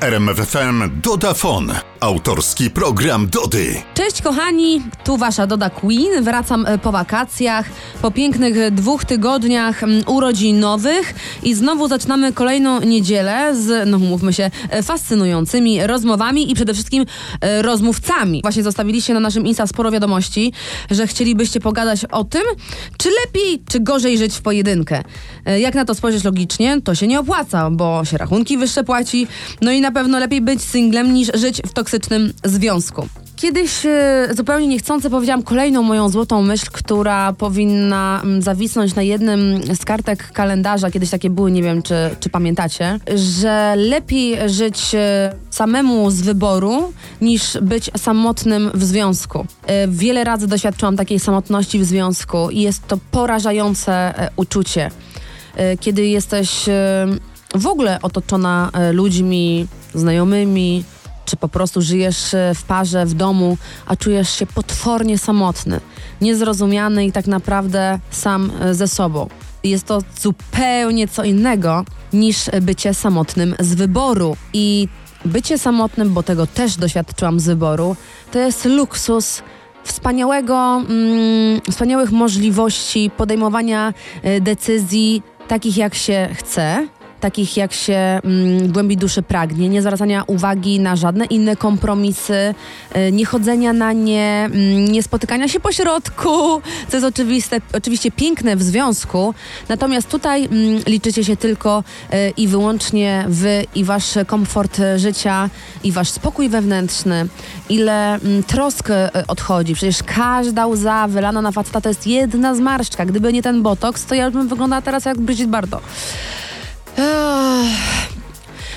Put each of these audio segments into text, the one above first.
W RMFFM Dodafon. Autorski program Dody. Cześć kochani, tu wasza Doda Queen. Wracam e, po wakacjach, po pięknych dwóch tygodniach urodzinowych i znowu zaczynamy kolejną niedzielę z, no mówmy się, e, fascynującymi rozmowami i przede wszystkim e, rozmówcami. Właśnie zostawiliście na naszym Insta sporo wiadomości, że chcielibyście pogadać o tym, czy lepiej, czy gorzej żyć w pojedynkę. Jak na to spojrzeć logicznie, to się nie opłaca, bo się rachunki wyższe płaci, no i na pewno lepiej być singlem niż żyć w toksycznym związku. Kiedyś e, zupełnie niechcący powiedziałam kolejną moją złotą myśl, która powinna mm, zawisnąć na jednym z kartek kalendarza. Kiedyś takie były, nie wiem czy, czy pamiętacie, że lepiej żyć e, samemu z wyboru niż być samotnym w związku. E, Wiele razy doświadczyłam takiej samotności w związku i jest to porażające uczucie kiedy jesteś w ogóle otoczona e, ludźmi, znajomymi, czy po prostu żyjesz e, w parze, w domu, a czujesz się potwornie samotny, niezrozumiany i tak naprawdę sam e, ze sobą. Jest to zupełnie co innego niż bycie samotnym z wyboru. I bycie samotnym, bo tego też doświadczyłam z wyboru, to jest luksus wspaniałego, mm, wspaniałych możliwości podejmowania decyzji takich jak się chce, takich jak się mm, głębi duszy pragnie, nie zwracania uwagi na żadne inne kompromisy, e, nie chodzenia na nie, mm, nie spotykania się po środku, co jest oczywiste, oczywiście piękne w związku, natomiast tutaj mm, liczycie się tylko e, i wyłącznie wy i wasz komfort życia i wasz spokój wewnętrzny, ile mm, trosk e, odchodzi. Przecież każda łza wylana na faceta to jest jedna zmarszczka. Gdyby nie ten botoks, to ja bym wyglądała teraz jak Brigitte Bardot.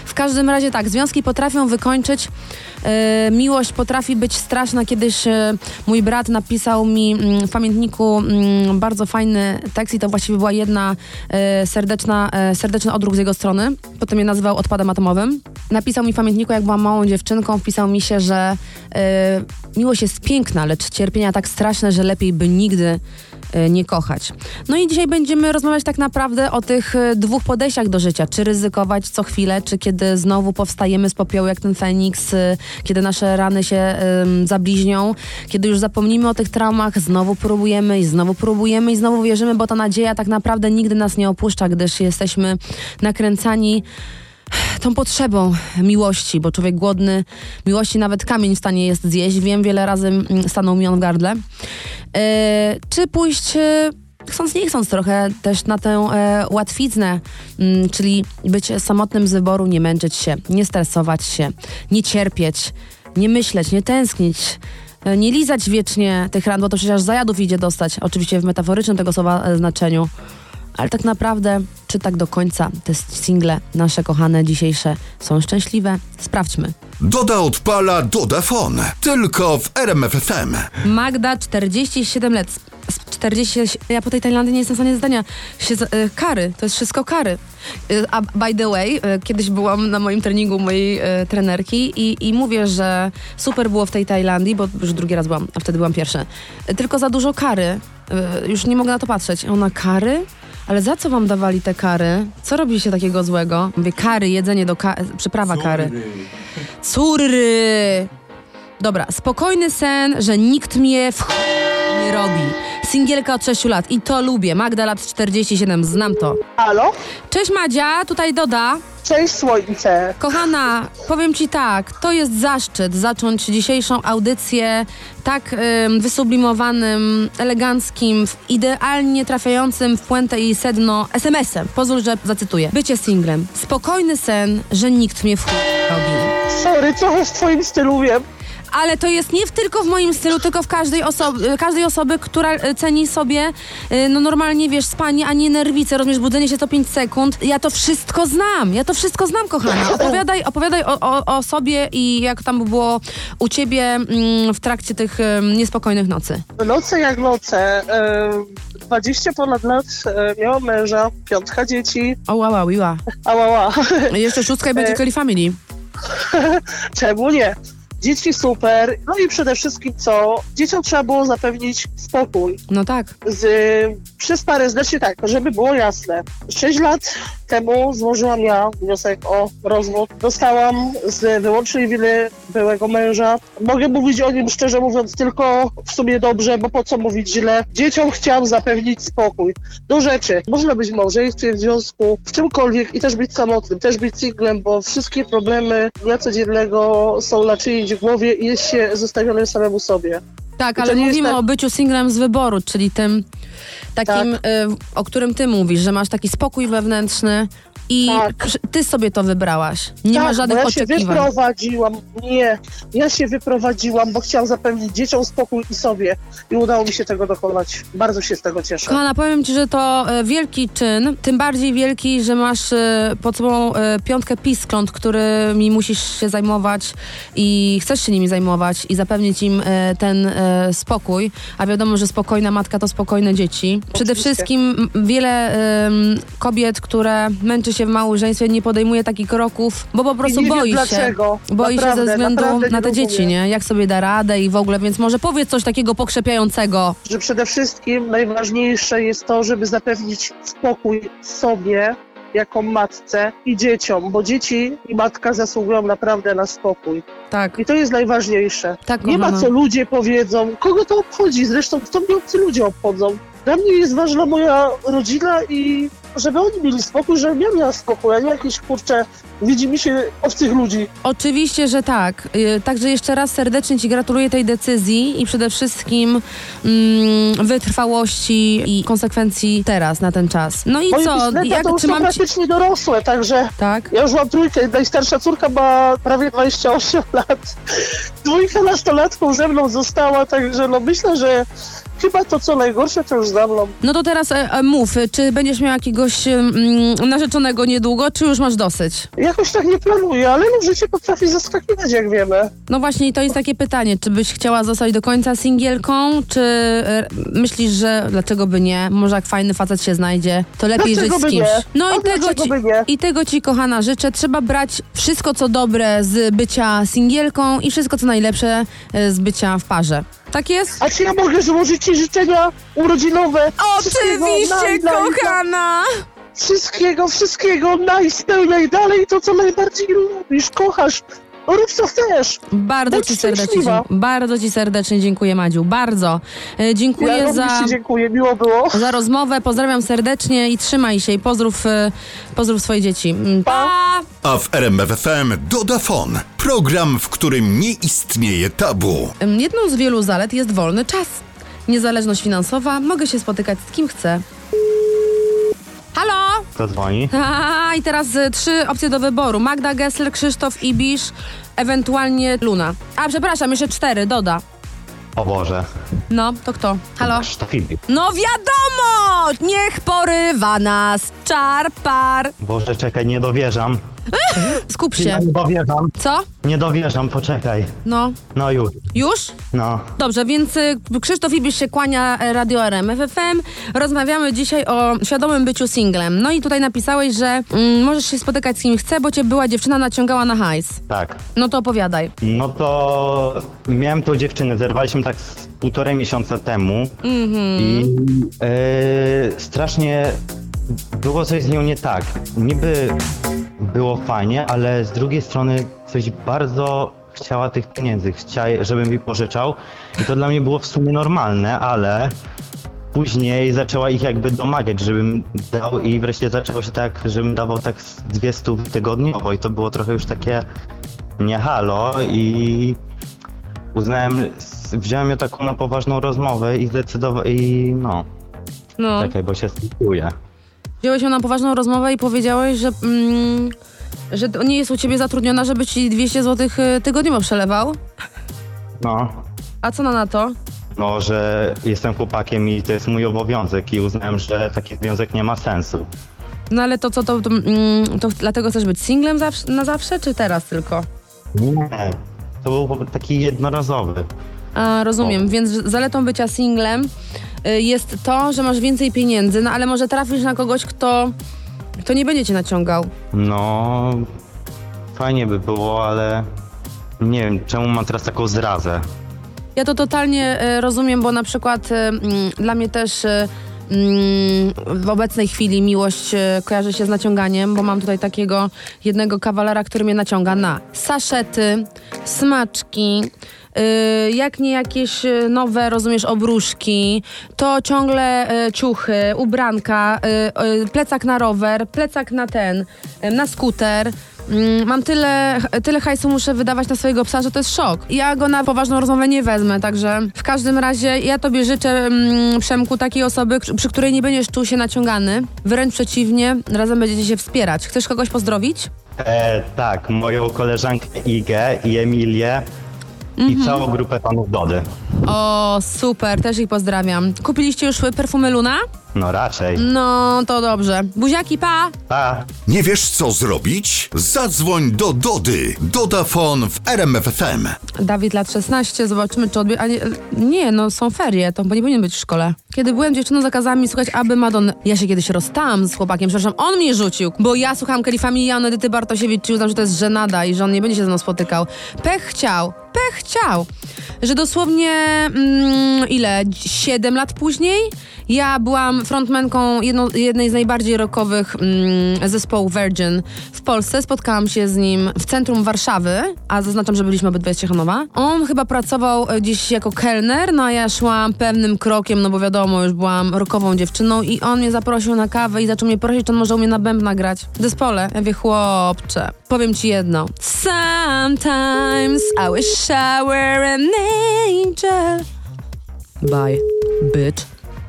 W każdym razie tak, związki potrafią wykończyć. E, miłość potrafi być straszna. Kiedyś e, mój brat napisał mi mm, w pamiętniku mm, bardzo fajny tekst i to właściwie była jedna e, serdeczna, serdeczny odruch z jego strony. Potem je nazywał odpadem atomowym. Napisał mi w pamiętniku, jak byłam małą dziewczynką, wpisał mi się, że miłość jest piękna, lecz cierpienia tak straszne, że lepiej by nigdy nie kochać. No i dzisiaj będziemy rozmawiać tak naprawdę o tych e, dwóch podejściach do życia. Czy ryzykować co chwilę, czy kiedy znowu powstajemy z popiołu jak ten Feniks, e, kiedy nasze rany się em, zabliźnią, kiedy już zapomnimy o tych traumach, znowu próbujemy i znowu próbujemy i znowu wierzymy, bo ta nadzieja tak naprawdę nigdy nas nie opuszcza, gdyż jesteśmy nakręcani tą potrzebą miłości, bo człowiek głodny miłości nawet kamień w stanie jest zjeść. Wiem, wiele razy mm, stanął mi on w gardle. E, czy pójść, e, chcąc nie chcąc trochę też na tę e, łatwiznę, mm, czyli być samotnym z wyboru, nie męczyć się, nie stresować się, nie cierpieć, nie myśleć, nie tęsknić, e, nie lizać wiecznie tych ran, bo to przecież zajadów idzie dostać, oczywiście w metaforycznym tego słowa znaczeniu. Ale tak naprawdę, czy tak do końca te single nasze kochane dzisiejsze są szczęśliwe? Sprawdźmy. Doda odpala Dodafon. Tylko w RMFFM. Magda, 47 lat. Z 40, ja po tej Tajlandii nie jestem w stanie zdania. Się, e, kary, to jest wszystko kary. E, A by the way, e, kiedyś byłam na moim treningu mojej trenerki i, i mówię, że super było w tej Tajlandii, bo już drugi raz byłam, a wtedy byłam pierwsza. Tylko za dużo kary. Już nie mogę na to patrzeć. Ona kary? Ale za co wam dawali te kary? Co robiliście takiego złego? Mówię, kary, jedzenie do przyprawa kary. Curry! Dobra, spokojny sen, że nikt mnie w ch... nie robi. Singielka od 6 lat i to lubię. Magda lat 47, znam to. Halo? Cześć Madzia, tutaj Doda. Cześć słońce. Kochana, powiem ci tak, to jest zaszczyt zacząć dzisiejszą audycję tak ym, wysublimowanym, eleganckim, idealnie trafiającym w puentę i sedno SMS-em. Pozwól, że zacytuję. Bycie singlem. Spokojny sen, że nikt mnie w robi. Sorry, trochę w twoim stylu wiem. Ale to jest nie w, tylko w moim stylu, tylko w każdej, oso- każdej osoby, która e, ceni sobie e, no normalnie, wiesz, spanie, a nie nerwice, rozumiesz, budzenie się to 5 sekund. Ja to wszystko znam, ja to wszystko znam, kochana. Opowiadaj, opowiadaj o, o, o sobie i jak tam było u ciebie mm, w trakcie tych niespokojnych nocy. Noce jak noce. E, 20 ponad lat e, miałam męża, piątka dzieci. O, wow, wow, wow. Ała, ała. Jeszcze szóstka i będzie Kelly Family. Czemu nie? Dzieci super, no i przede wszystkim co? Dzieciom trzeba było zapewnić spokój. No tak. Z, przez parę, znaczy tak, żeby było jasne. Sześć lat temu złożyłam ja wniosek o rozwód. Dostałam z wyłącznej winy byłego męża. Mogę mówić o nim szczerze mówiąc tylko w sumie dobrze, bo po co mówić źle. Dzieciom chciałam zapewnić spokój. Do rzeczy. Można być w małżeństwie, w związku, w czymkolwiek i też być samotnym, też być singlem, bo wszystkie problemy dnia codziennego są na czyjejś głowie i jest się zostawionym samemu sobie. Tak, ale mówimy tak- o byciu singlem z wyboru, czyli tym takim, Tak. y, o którym ty mówisz, że masz taki spokój wewnętrzny i Tak. ty sobie to wybrałaś. Nie tak, ma żadnych bo ja się oczekiwań. wyprowadziłam. Nie, ja się wyprowadziłam, bo chciałam zapewnić dzieciom spokój i sobie. I udało mi się tego dokonać. Bardzo się z tego cieszę. Kochana, powiem ci, że to e, wielki czyn, tym bardziej wielki, że masz e, pod sobą e, piątkę piskląt, którymi musisz się zajmować i chcesz się nimi zajmować i zapewnić im ten spokój, a wiadomo, że spokojna matka to spokojne dzieci. Przede Oczywiście. wszystkim wiele kobiet, które męczy się w małżeństwie, nie podejmuje takich kroków, bo po prostu nie boi się. dlaczego. Boi się Naprawdę, ze względu na te dzieci, nie? Jak sobie da radę i w ogóle, więc może powiedz coś takiego pokrzepiającego. Że przede wszystkim najważniejsze jest to, żeby zapewnić spokój sobie jako matce i dzieciom, bo dzieci i matka zasługują naprawdę na spokój. Tak, I to jest najważniejsze. tak, Nie ma co ludzie powiedzą, kogo to obchodzi, zresztą kto mnie obcy ludzie obchodzą. Dla mnie jest ważna moja rodzina i żeby oni mieli spokój, żebym ja miała spokój, a nie jakieś kurcze, widzi mi się obcych ludzi. Oczywiście, że tak. Y, Także jeszcze raz serdecznie Ci gratuluję tej decyzji i przede wszystkim mm, wytrwałości i konsekwencji teraz, na ten czas. No i Moje co? pisklęta Jak to już czy są mam ci... praktycznie dorosłe, także Tak? ja już mam trójkę, najstarsza córka ma prawie 28 lat. Dwójka nastolatką ze mną została, także no myślę, że chyba to co najgorsze to już za mną. No to teraz e, e, mów, czy będziesz miał jakiegoś mm, narzeczonego niedługo, czy już masz dosyć? Jakoś tak nie planuję, ale no życie potrafi zaskakiwać, jak wiemy. No właśnie i to jest takie pytanie, czy byś chciała zostać do końca singielką, czy e, myślisz, że dlaczego by nie? Może jak fajny facet się znajdzie, to lepiej Dlaczego żyć z kimś. nie? No i tego, ci? I tego ci, kochana, życzę. Trzeba brać wszystko, co dobre z bycia singielką i wszystko, co najlepsze e, z bycia w parze. Tak jest? A czy ja mogę złożyć ci życzenia urodzinowe? Naj, naj, kochana! Wszystkiego, wszystkiego najspełniaj dalej to, co najbardziej lubisz, kochasz. Rób co chcesz. Bardzo Bądź ci serdecznie, szczęśliwa. bardzo ci serdecznie dziękuję, Madziu. Bardzo. E, Dziękuję ja za... dziękuję, miło było. za rozmowę. Pozdrawiam serdecznie i trzymaj się i pozdrów, e, pozdrów swoje dzieci. Mm, Pa! A w RMFFM Dodafon. Program, w którym nie istnieje tabu. Jedną z wielu zalet jest wolny czas. Niezależność finansowa, mogę się spotykać z kim chcę. Halo! Kto dzwoni? A, I teraz y, trzy opcje do wyboru. Magda Gessler, Krzysztof Ibisz, ewentualnie Luna. A, przepraszam, jeszcze cztery, doda. O Boże. No, to kto? Halo? Filip. No wiadomo! Niech porywa nas czarpar. Boże, czekaj, nie dowierzam. Skup się. Ja nie dowierzam. Co? Nie dowierzam, poczekaj. No. No już. Już? No. Dobrze, więc y, Krzysztof Ibisz się kłania e, Radio RMF FM. Rozmawiamy dzisiaj o świadomym byciu singlem. No i tutaj napisałeś, że mm, możesz się spotykać z kim chce, bo cię była dziewczyna naciągała na hajs. Tak. No to opowiadaj. No to miałem tą dziewczynę, zerwaliśmy tak z półtorej miesiąca temu i e, strasznie było coś z nią nie tak. Niby było fajnie, ale z drugiej strony coś bardzo chciała tych pieniędzy, chciała, żebym mi pożyczał i to dla mnie było w sumie normalne, ale później zaczęła ich jakby domagać, żebym dał i wreszcie zaczęło się tak, żebym dawał tak z 200 tygodniowo i to było trochę już takie nie halo i uznałem, wziąłem ją taką na poważną rozmowę i zdecydowałem, i no, No. czekaj, bo się stresuję. Wziąłeś ją na poważną rozmowę i powiedziałeś, że, mm, że to nie jest u ciebie zatrudniona, żeby ci 200 zł tygodniowo przelewał. No, A co na na to? no, że jestem chłopakiem i to jest mój obowiązek i uznałem, że taki związek nie ma sensu. No ale to co, to, to, mm, to dlatego chcesz być singlem zawsze, na zawsze, czy teraz tylko? Nie, to był taki jednorazowy. A, rozumiem, O. więc zaletą bycia singlem y, jest to, że masz więcej pieniędzy, no ale może trafisz na kogoś, kto, kto nie będzie cię naciągał. No, fajnie by było, ale nie wiem, czemu mam teraz taką zrazę. Ja to totalnie e, rozumiem, bo na przykład e, mm, dla mnie też mm, w obecnej chwili miłość kojarzy się z naciąganiem, bo mam tutaj takiego jednego kawalera, który mnie naciąga na saszety, smaczki, y, jak nie jakieś e, nowe, rozumiesz, obruszki, to ciągle e, ciuchy, ubranka, y, y, plecak na rower, plecak na ten, na skuter. Mm, Mam tyle, tyle hajsu muszę wydawać na swojego psa, że to jest szok. Ja go na poważną rozmowę nie wezmę, także w każdym razie ja tobie życzę, mm, Przemku, takiej osoby, przy której nie będziesz czuł się naciągany. Wręcz przeciwnie, razem będziecie się wspierać. Chcesz kogoś pozdrowić? E, tak, moją koleżankę Igę i Emilię i całą grupę panów Dody. O, super, też ich pozdrawiam. Kupiliście już perfumy Luna? No raczej. No, to dobrze. Buziaki, pa! Pa! Nie wiesz co zrobić? Zadzwoń do Dody. Dodafon w RMFFM. Dawid lat 16, zobaczymy czy odbie... A nie, nie, no są ferie, to nie powinien być w szkole. Kiedy byłem dziewczyną, zakazała mi słuchać Aby Madon. Ja się kiedyś rozstałam z chłopakiem, przepraszam, on mnie rzucił, bo ja słuchałam Kelly Family, Edyty Bartosiewicz i uznam, że to jest żenada i że on nie będzie się ze mną spotykał. Pech chciał, pech chciał, że dosłownie, mm, ile, 7 lat później ja byłam frontmanką jedno, jednej z najbardziej rockowych mm, zespołów Virgin w Polsce. Spotkałam się z nim w centrum Warszawy, a zaznaczam, że byliśmy obydwie z Ciechanowa. On chyba pracował e, gdzieś jako kelner, no a ja szłam pewnym krokiem, no bo wiadomo, już byłam rockową dziewczyną i on mnie zaprosił na kawę i zaczął mnie prosić, czy on może u mnie na bębna grać w zespole. Ja chłopcze, powiem ci jedno. Sometimes I wish I were an angel. Bye, bitch.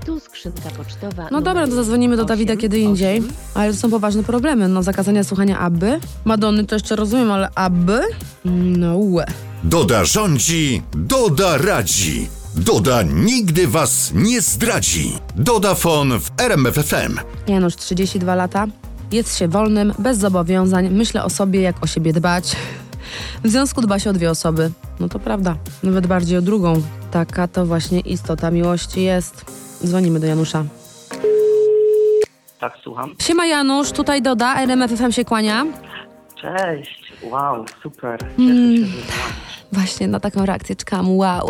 Tu skrzynka pocztowa. No dobra, to zadzwonimy do Dawida 8, kiedy indziej. 8. Ale to są poważne problemy. No, zakazania słuchania Abby. Madonny to jeszcze rozumiem, ale Abby? No łe. Doda rządzi, Doda radzi. Doda nigdy was nie zdradzi. Dodafon w RMFFM. Janusz, 32 lata. Jest się wolnym, bez zobowiązań. Myślę o sobie, jak o siebie dbać. W związku dba się o dwie osoby. No to prawda. Nawet bardziej o drugą. Taka to właśnie istota miłości jest. Dzwonimy do Janusza. Tak, słucham. Siema Janusz, tutaj Doda, RMFFM się kłania. Cześć, wow, super. Cieszę Mm. się, że dzwonisz. Właśnie na taką reakcję czekam, wow.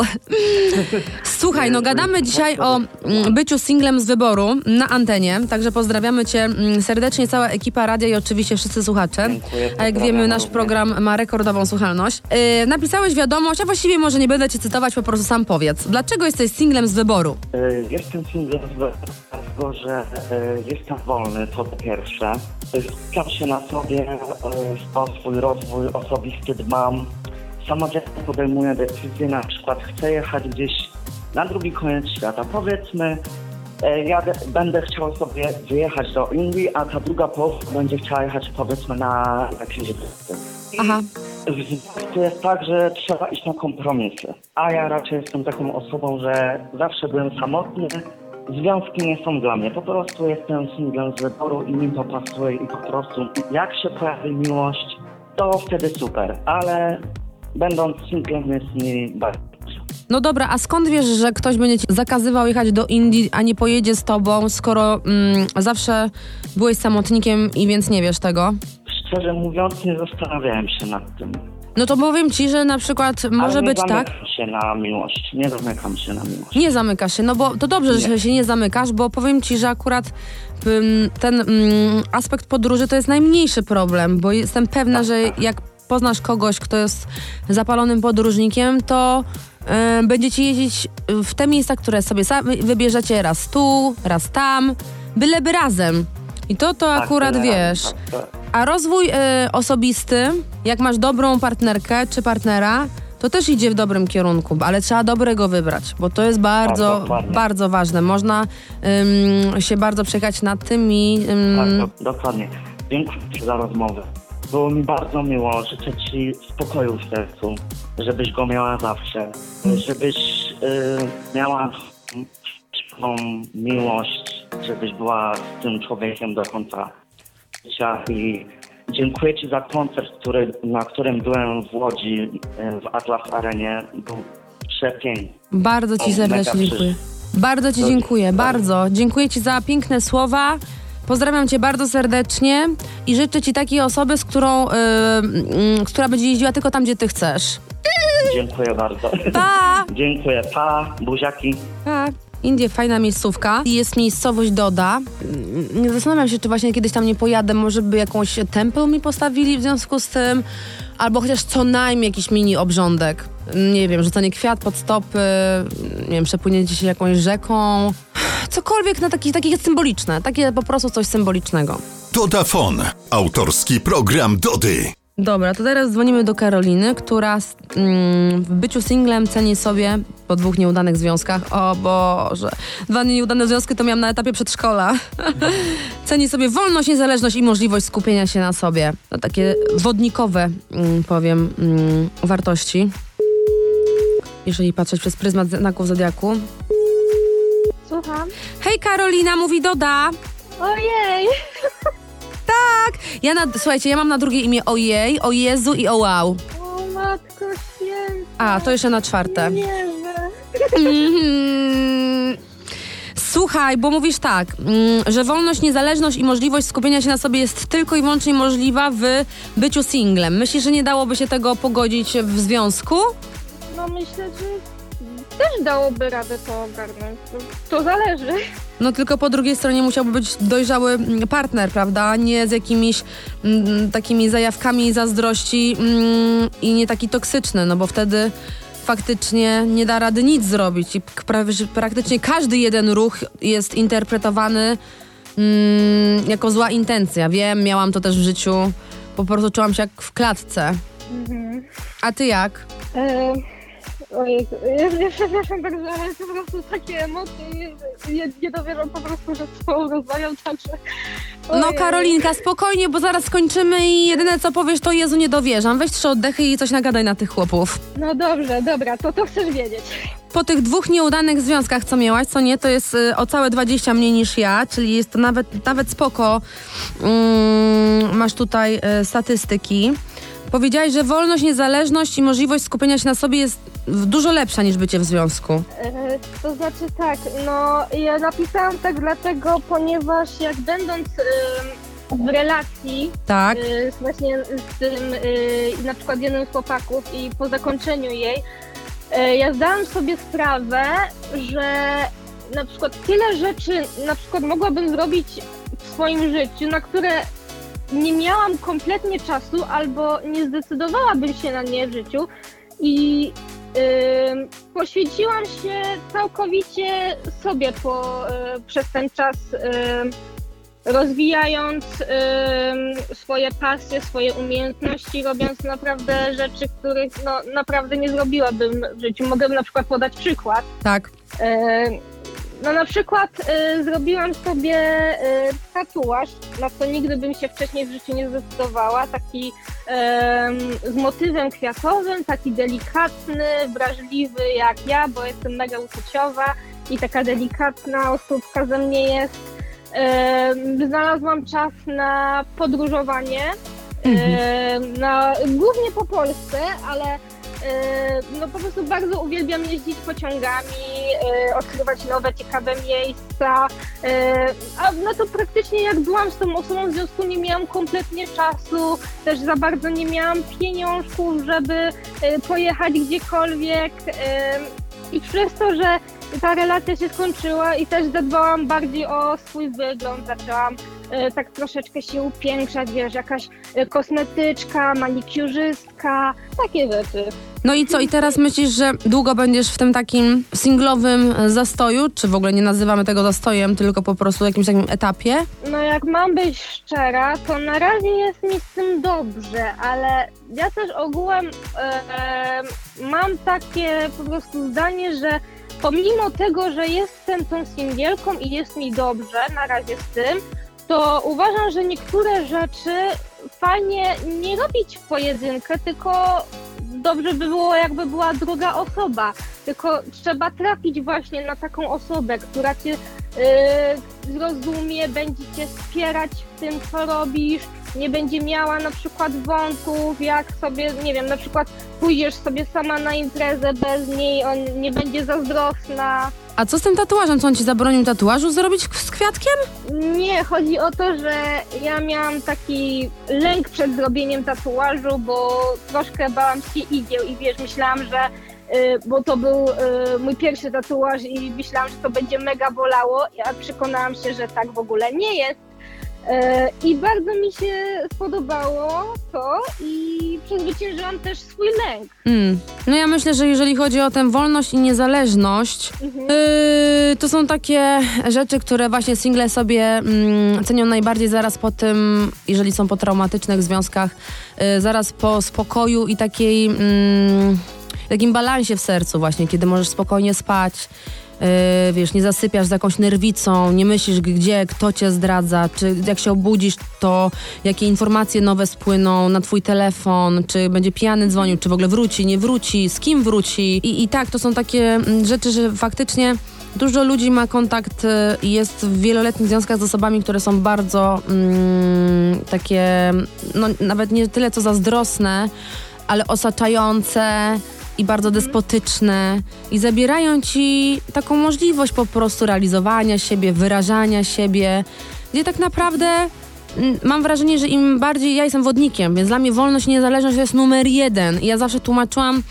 Słuchaj, no gadamy dzisiaj o mm, byciu singlem z wyboru na antenie, także pozdrawiamy Cię mm, serdecznie, cała ekipa radia i oczywiście wszyscy słuchacze. Dziękuję, A jak wiemy, nasz program ma rekordową słuchalność. Yy, napisałeś wiadomość, a właściwie może nie będę Cię cytować, po prostu sam powiedz. Dlaczego jesteś singlem z wyboru? Y, Jestem singlem z dlatego, że y, jestem wolny, to po pierwsze. Y, Skupiam się na sobie, y, o swój rozwój osobisty dbam. Samodzielnie podejmuję decyzje, na przykład chcę jechać gdzieś na drugi koniec świata. Powiedzmy, y, ja będę chciał sobie wyjechać do Indii, a ta druga połowa będzie chciała jechać powiedzmy na jakieś wyspy. Aha. W związku jest tak, że trzeba iść na kompromisy. A ja raczej jestem taką osobą, że zawsze byłem samotny. Związki nie są dla mnie. Po prostu jestem singlem z wyboru i mi to pasuje i po prostu jak się pojawi miłość, to wtedy super. Ale będąc singlem jest mi bardzo. No dobra, a skąd wiesz, że ktoś będzie Ci zakazywał jechać do Indii, a nie pojedzie z Tobą, skoro mm, zawsze byłeś samotnikiem i więc nie wiesz tego? Szczerze mówiąc, nie zastanawiałem się nad tym. No to powiem ci, że na przykład może Ale nie być tak. zamykam się na miłość. Nie zamykam się na miłość. Nie zamykasz się, no bo to dobrze, że Nie. się nie zamykasz, bo powiem ci, że akurat ten aspekt podróży to jest najmniejszy problem, bo jestem pewna, że jak poznasz kogoś, kto jest zapalonym podróżnikiem, to y, będziecie jeździć w te miejsca, które sobie sami wybierzecie raz tu, raz tam, byleby razem. I to to Tak, akurat wiesz. tak, tak. A rozwój y, osobisty, jak masz dobrą partnerkę czy partnera, to też idzie w dobrym kierunku, ale trzeba dobrego wybrać, bo to jest bardzo, Tak, bardzo ważne. Można ym, się bardzo przejechać nad tym i... Ym, Tak, do, dokładnie. Dziękuję Ci za rozmowę. Było mi bardzo miło. Życzę Ci spokoju w sercu, żebyś go miała zawsze. Żebyś y, miała tą miłość, żebyś była z tym człowiekiem do końca. I dziękuję Ci za koncert, który, na którym byłem w Łodzi, y, w Atlas Arenie. Był przepiękny. Bardzo ci serdecznie dziękuję. Bardzo ci dziękuję, bardzo. Dziękuję ci za piękne słowa. Pozdrawiam cię bardzo serdecznie i życzę ci takiej osoby, z którą, y, mm, która będzie jeździła tylko tam, gdzie ty chcesz. Dziękuję bardzo. Pa! Dziękuję. Pa, buziaki. Tak. Indie fajna miejscówka. Jest miejscowość Doda. Nie zastanawiam się, czy właśnie kiedyś tam nie pojadę. Może by jakąś temple mi postawili w związku z tym. Albo chociaż co najmniej jakiś mini obrządek. Nie wiem, rzucanie kwiat pod stopy, nie wiem, przepłynięcie się jakąś rzeką. Cokolwiek na taki, takie symboliczne. Takie po prostu coś symbolicznego. Dodafon. Autorski program Dody. Dobra, to teraz dzwonimy do Karoliny, która mm, w byciu singlem ceni sobie po dwóch nieudanych związkach. O Boże, dwa nieudane związki to miałam na etapie przedszkola. ceni sobie wolność, niezależność i możliwość skupienia się na sobie. To takie wodnikowe, mm, powiem, mm, wartości. Jeżeli patrzeć przez pryzmat znaków zodiaku. Słucham. Hej Karolina, mówi Doda. Ojej! Ja na, słuchajcie, ja mam na drugie imię ojej, o Jezu i o wow. O matko święta. A, to jeszcze na czwarte. Nie. Mhm. Słuchaj, bo mówisz tak, mm, że wolność, niezależność i możliwość skupienia się na sobie jest tylko i wyłącznie możliwa w byciu singlem. Myślisz, że nie dałoby się tego pogodzić w związku? No myślę, że też dałoby radę to ogarnąć. To, to zależy. No tylko po drugiej stronie musiałby być dojrzały mm, partner, prawda? Nie z jakimiś mm, takimi zajawkami zazdrości mm, i nie taki toksyczny, no bo wtedy faktycznie nie da rady nic zrobić i prawie, praktycznie każdy jeden ruch jest interpretowany mm, jako zła intencja. Wiem, miałam to też w życiu, po prostu czułam się jak w klatce. Mhm. A ty jak? E, ojej, ja, ja przepraszam bardzo, ale po prostu takie emocje, nie, nie, dowierzam po prostu, że z tobą rozmawiam, także... No. Karolinka, spokojnie, bo zaraz skończymy i jedyne co powiesz to Jezu nie dowierzam. Weź trzy oddechy i coś nagadaj na tych chłopów. No dobrze, dobra, to to chcesz wiedzieć. Po tych dwóch nieudanych związkach, co miałaś, co nie, to jest y, o całe 20 mniej niż ja, czyli jest to nawet, nawet spoko. Mm, masz tutaj y, statystyki. Powiedziałaś, że wolność, niezależność i możliwość skupienia się na sobie jest dużo lepsza niż bycie w związku. E, To znaczy tak, no ja napisałam tak dlatego, ponieważ jak będąc w relacji Tak? y, z właśnie z tym y, na przykład jednym z chłopaków i po zakończeniu jej, y, ja zdałam sobie sprawę, że na przykład tyle rzeczy na przykład mogłabym zrobić w swoim życiu, na które nie miałam kompletnie czasu albo nie zdecydowałabym się na nie w życiu i poświęciłam się całkowicie sobie po, y, przez ten czas rozwijając swoje pasje, swoje umiejętności, robiąc naprawdę rzeczy, których no, naprawdę nie zrobiłabym w życiu. Mogę na przykład podać przykład. Tak. No na przykład e, zrobiłam sobie e, tatuaż, na co nigdy bym się wcześniej w życiu nie zdecydowała. Taki em, z motywem kwiatowym, taki delikatny, wrażliwy jak ja, bo jestem mega uczuciowa i taka delikatna osóbka ze mnie jest. Em, Znalazłam czas na podróżowanie, em, na, głównie po Polsce, ale no po prostu bardzo uwielbiam jeździć pociągami, e, odkrywać nowe, ciekawe miejsca. E, a no to praktycznie jak byłam z tą osobą w związku nie miałam kompletnie czasu, też za bardzo nie miałam pieniążków, żeby pojechać gdziekolwiek. I przez to, że ta relacja się skończyła i też zadbałam bardziej o swój wygląd, zaczęłam tak troszeczkę się upiększać, wiesz, jakaś e, kosmetyczka, manikiurzystka, takie rzeczy. No i co, i teraz myślisz, że długo będziesz w tym takim singlowym e, zastoju? Czy w ogóle nie nazywamy tego zastojem, tylko po prostu jakimś takim etapie? No jak mam być szczera, to na razie jest mi z tym dobrze, ale ja też ogółem e, e, mam takie po prostu zdanie, że pomimo tego, że jestem tą singielką i jest mi dobrze na razie z tym, to uważam, że niektóre rzeczy fajnie nie robić w pojedynkę, tylko dobrze by było jakby była druga osoba. Tylko trzeba trafić właśnie na taką osobę, która cię yy, zrozumie, będzie cię wspierać w tym, co robisz, nie będzie miała na przykład wątków, jak sobie, nie wiem, na przykład pójdziesz sobie sama na imprezę bez niej, on nie będzie zazdrosna. A co z tym tatuażem? Co on ci zabronił tatuażu zrobić z kwiatkiem? Nie, chodzi o to, że ja miałam taki lęk przed zrobieniem tatuażu, bo troszkę bałam się igieł i wiesz, myślałam, że y, bo to był y, mój pierwszy tatuaż i myślałam, że to będzie mega bolało, a przekonałam się, że tak w ogóle nie jest. Y, I bardzo mi się spodobało to i przezwyciężyłam też swój lęk. Mm. No ja myślę, że jeżeli chodzi o tę wolność i niezależność, Mhm. Yy, to są takie rzeczy, które właśnie single sobie mm, cenią najbardziej zaraz po tym, jeżeli są po traumatycznych związkach, yy, zaraz po spokoju i takiej, mm, takim balansie w sercu właśnie, kiedy możesz spokojnie spać, yy, wiesz, nie zasypiasz z jakąś nerwicą, nie myślisz gdzie, kto cię zdradza, czy jak się obudzisz, to jakie informacje nowe spłyną na twój telefon, czy będzie pijany dzwonił, czy w ogóle wróci, nie wróci, z kim wróci. I, i tak, to są takie mm, rzeczy, że faktycznie dużo ludzi ma kontakt y, i jest w wieloletnich związkach z osobami, które są bardzo mm, takie, no nawet nie tyle co zazdrosne, ale osaczające i bardzo despotyczne i zabierają ci taką możliwość po prostu realizowania siebie, wyrażania siebie, gdzie tak naprawdę mm, mam wrażenie, że im bardziej ja jestem wodnikiem, więc dla mnie wolność i niezależność to jest numer jeden. I ja zawsze tłumaczyłam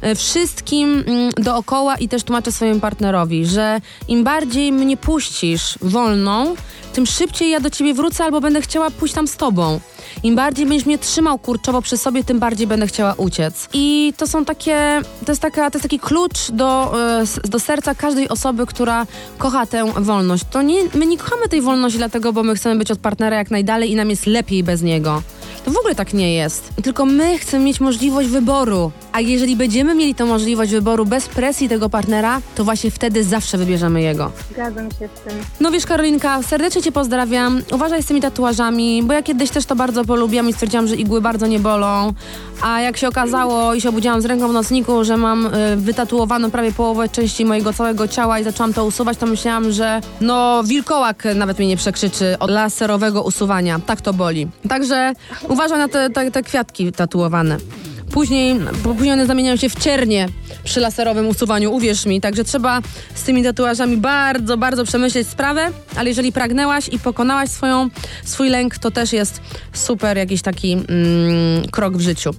e, wszystkim mm, dookoła i też tłumaczę swojemu partnerowi, że im bardziej mnie puścisz wolną, tym szybciej ja do ciebie wrócę albo będę chciała pójść tam z tobą. Im bardziej będziesz mnie trzymał kurczowo przy sobie, tym bardziej będę chciała uciec. I to są takie, to jest, taka, to jest taki klucz do, e, do serca każdej osoby, która kocha tę wolność. To nie, my nie kochamy tej wolności dlatego, bo my chcemy być od partnera jak najdalej i nam jest lepiej bez niego. To w ogóle tak nie jest. Tylko my chcemy mieć możliwość wyboru. A jeżeli będziemy mieli tę możliwość wyboru bez presji tego partnera, to właśnie wtedy zawsze wybierzemy jego. Zgadzam się z tym. No wiesz, Karolinka, serdecznie Cię pozdrawiam. Uważaj z tymi tatuażami, bo ja kiedyś też to bardzo polubiłam i stwierdziłam, że igły bardzo nie bolą. A jak się okazało i się obudziłam z ręką w nocniku, że mam y, wytatuowaną prawie połowę części mojego całego ciała i zaczęłam to usuwać, to myślałam, że no wilkołak nawet mnie nie przekrzyczy od laserowego usuwania. Tak to boli. Także uważaj na te, te, te kwiatki tatuowane. Później, później one zamieniają się w ciernie przy laserowym usuwaniu, uwierz mi. Także trzeba z tymi tatuażami bardzo, bardzo przemyśleć sprawę, ale jeżeli pragnęłaś i pokonałaś swoją, swój lęk, to też jest super jakiś taki mm, krok w życiu.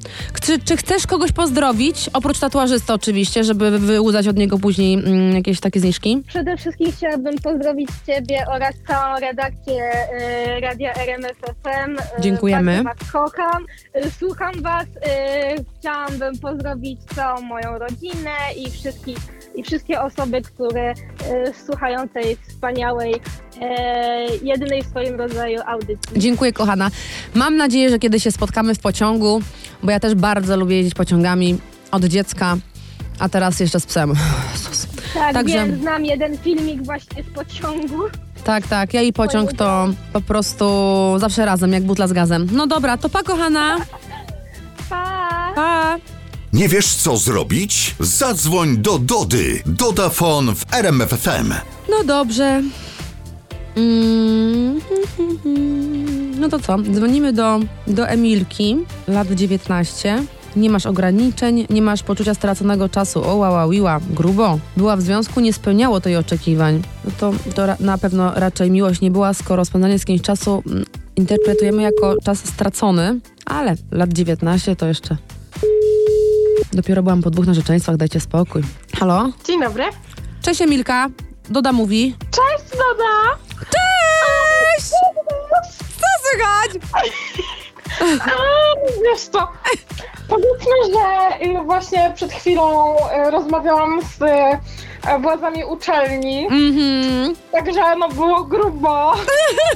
Czy, czy chcesz kogoś pozdrowić, oprócz tatuażysty oczywiście, żeby wyłudzać od niego później mm, jakieś takie zniżki? Przede wszystkim chciałabym pozdrowić Ciebie oraz całą redakcję e, Radia RMF FM. E, Dziękujemy. Bardzo Was kocham. E, Słucham Was. E, chciałabym pozdrowić całą moją rodzinę i wszystkich i wszystkie osoby, które e, słuchają tej wspaniałej, e, jedynej w swoim rodzaju audycji. Dziękuję, kochana. Mam nadzieję, że kiedyś się spotkamy w pociągu, bo ja też bardzo lubię jeździć pociągami od dziecka, a teraz jeszcze z psem. Jezus. Tak, Także- wiem, znam jeden filmik właśnie z pociągu. Tak, tak. Ja i pociąg to po prostu zawsze razem, jak butla z gazem. No dobra, to pa, kochana. Pa! Pa. Nie wiesz co zrobić? Zadzwoń do Dody. Dodafon w RMFFM. No dobrze. Mm, No to co? Dzwonimy do, do Emilki, lat 19. Nie masz ograniczeń, nie masz poczucia straconego czasu. O, łała, wiła, grubo. Była w związku, nie spełniało to jej oczekiwań. No to, to na pewno raczej miłość nie była, skoro spędzanie z kimś czasu mm, interpretujemy jako czas stracony, ale lat 19 to jeszcze. Dopiero byłam po dwóch narzeczeństwach, dajcie spokój. Halo? Dzień dobry. Cześć Emilka, Doda mówi. Cześć, Doda! Cześć! Co słychać? Wiesz co, powiedzmy, że y, właśnie przed chwilą y, rozmawiałam z y, władzami uczelni, Mhm. także no było grubo,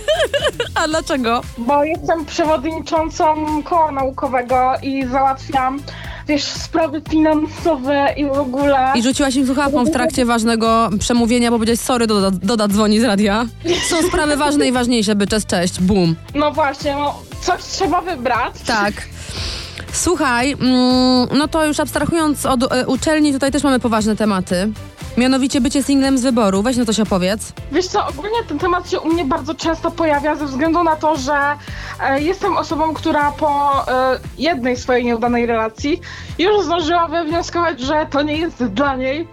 A dlaczego? bo jestem przewodniczącą koła naukowego i załatwiam, wiesz, sprawy finansowe i w ogóle. I rzuciłaś im słuchawką w trakcie ważnego przemówienia, bo powiedziałeś, sorry, Doda, Doda dzwoni z radia. Są sprawy ważne i ważniejsze, by cześć, cześć, bum. No właśnie, no coś trzeba wybrać. Tak. Słuchaj, mm, no to już abstrahując od e, uczelni, tutaj też mamy poważne tematy. Mianowicie bycie singlem z wyboru. Weź no coś opowiedz. Wiesz co, ogólnie ten temat się u mnie bardzo często pojawia ze względu na to, że e, jestem osobą, która po e, jednej swojej nieudanej relacji już zdążyła wywnioskować, że to nie jest dla niej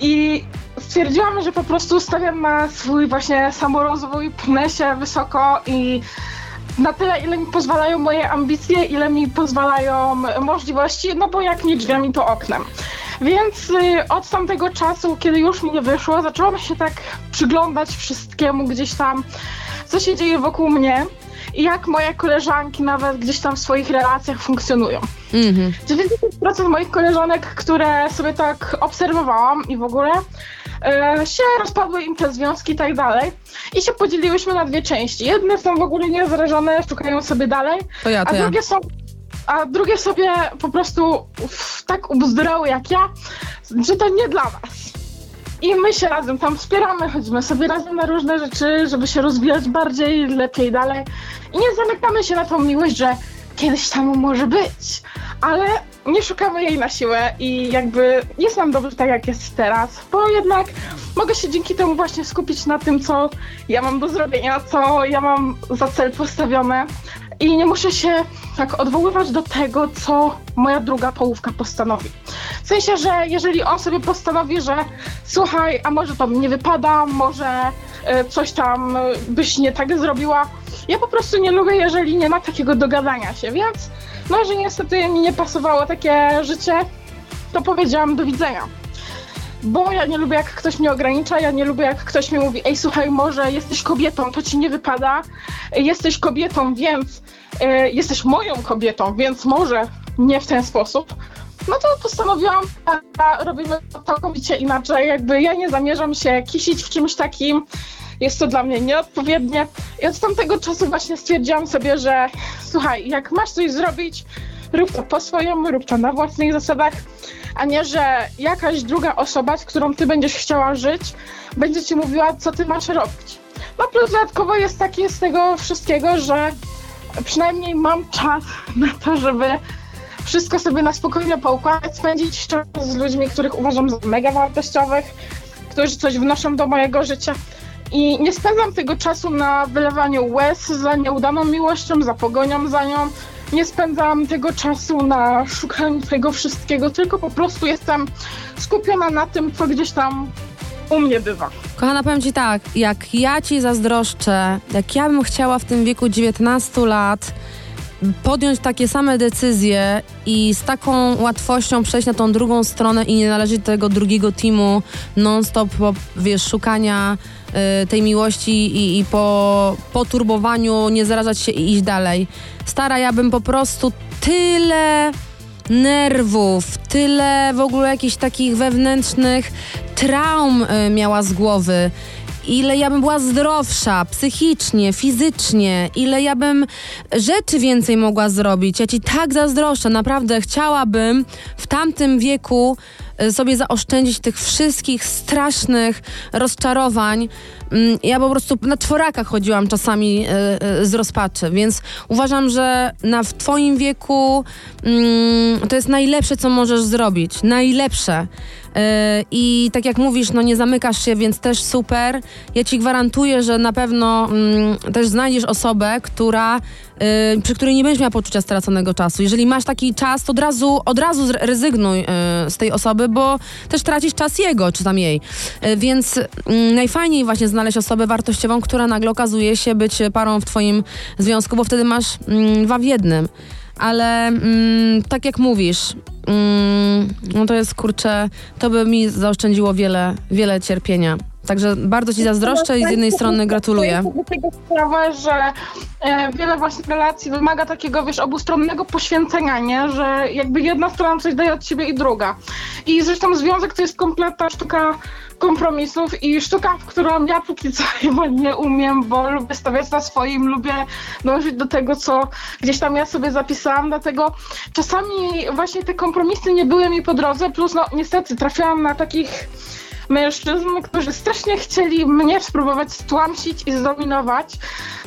i stwierdziłam, że po prostu stawiam na swój właśnie samorozwój, pnę się wysoko i na tyle, ile mi pozwalają moje ambicje, ile mi pozwalają możliwości, no bo jak nie drzwiami, to oknem. Więc y, od tamtego czasu, kiedy już mi nie wyszło, zaczęłam się tak przyglądać wszystkiemu gdzieś tam, co się dzieje wokół mnie i jak moje koleżanki nawet gdzieś tam w swoich relacjach funkcjonują. Mhm. 90% moich koleżanek, które sobie tak obserwowałam i w ogóle się rozpadły im te związki i tak dalej. I się podzieliłyśmy na dwie części. Jedne są w ogóle niezależone, szukają sobie dalej, To ja, a to ja. drugie są. A drugie sobie po prostu uff, tak ubzdurały jak ja, że to nie dla was. I my się razem tam wspieramy, chodzimy sobie razem na różne rzeczy, żeby się rozwijać bardziej, lepiej dalej. I nie zamykamy się na tą miłość, że kiedyś tam może być, ale nie szukamy jej na siłę i jakby jest nam dobrze tak, jak jest teraz, bo jednak mogę się dzięki temu właśnie skupić na tym, co ja mam do zrobienia, co ja mam za cel postawione i nie muszę się tak odwoływać do tego, co moja druga połówka postanowi. W sensie, że jeżeli on sobie postanowi, że słuchaj, a może to nie wypada, może e, coś tam byś nie tak zrobiła, ja po prostu nie lubię, jeżeli nie ma takiego dogadania się, więc no, że niestety mi nie pasowało takie życie, to powiedziałam do widzenia. Bo ja nie lubię, jak ktoś mnie ogranicza, ja nie lubię, jak ktoś mi mówi, ej, słuchaj, może jesteś kobietą, to ci nie wypada, jesteś kobietą, więc e, jesteś moją kobietą, więc może nie w ten sposób. No to postanowiłam, a, robimy to całkowicie inaczej, jakby ja nie zamierzam się kisić w czymś takim, jest to dla mnie nieodpowiednie. I od tamtego czasu właśnie stwierdziłam sobie, że słuchaj, jak masz coś zrobić, rób to po swojemu, rób to na własnych zasadach, a nie, że jakaś druga osoba, z którą ty będziesz chciała żyć, będzie ci mówiła, co ty masz robić. No plus dodatkowo jest takie z tego wszystkiego, że przynajmniej mam czas na to, żeby wszystko sobie na spokojnie poukładać, spędzić czas z ludźmi, których uważam za mega wartościowych, którzy coś wnoszą do mojego życia. I nie spędzam tego czasu na wylewaniu łez za nieudaną miłością, za pogonią za nią. Nie spędzam tego czasu na szukaniu tego wszystkiego, tylko po prostu jestem skupiona na tym, co gdzieś tam u mnie bywa. Kochana, powiem ci tak, jak ja ci zazdroszczę, jak ja bym chciała w tym wieku 19 lat podjąć takie same decyzje i z taką łatwością przejść na tą drugą stronę i nie należeć do tego drugiego teamu non-stop, wiesz, szukania y, tej miłości i, i po, po turbowaniu nie zarażać się i iść dalej. Stara, ja bym po prostu tyle nerwów, tyle w ogóle jakichś takich wewnętrznych traum y, miała z głowy. Ile ja bym była zdrowsza psychicznie, fizycznie, ile ja bym rzeczy więcej mogła zrobić. Ja ci tak zazdroszczę, naprawdę chciałabym w tamtym wieku sobie zaoszczędzić tych wszystkich strasznych rozczarowań. Mm, Ja po prostu na czworakach chodziłam czasami y, y, z rozpaczy, więc uważam, że na w twoim wieku mm, to jest najlepsze, co możesz zrobić. Najlepsze. I tak jak mówisz, no nie zamykasz się, więc też super. Ja ci gwarantuję, że na pewno mm, też znajdziesz osobę, która, yy, przy której nie będziesz miała poczucia straconego czasu. Jeżeli masz taki czas, to od razu, od razu rezygnuj yy, z tej osoby, bo też tracisz czas jego, czy tam jej. Yy, więc mm, najfajniej właśnie znaleźć osobę wartościową, która nagle okazuje się być parą w twoim związku, bo wtedy masz mm, dwa w jednym. Ale mm, tak jak mówisz, no to jest kurczę, to by mi zaoszczędziło wiele, wiele cierpienia. Także bardzo ci zazdroszczę i z jednej strony gratuluję. Tego sprawę, że e, wiele właśnie relacji wymaga takiego, wiesz, obustronnego poświęcenia, nie? Że jakby jedna strona coś daje od siebie i druga. I zresztą związek to jest kompletna sztuka kompromisów i sztuka, w którą ja póki co chyba nie umiem, bo lubię stawiać na swoim, lubię dążyć do tego, co gdzieś tam ja sobie zapisałam, dlatego czasami właśnie te kompromisy nie były mi po drodze, plus no niestety trafiałam na takich mężczyzn, którzy strasznie chcieli mnie spróbować stłamsić i zdominować,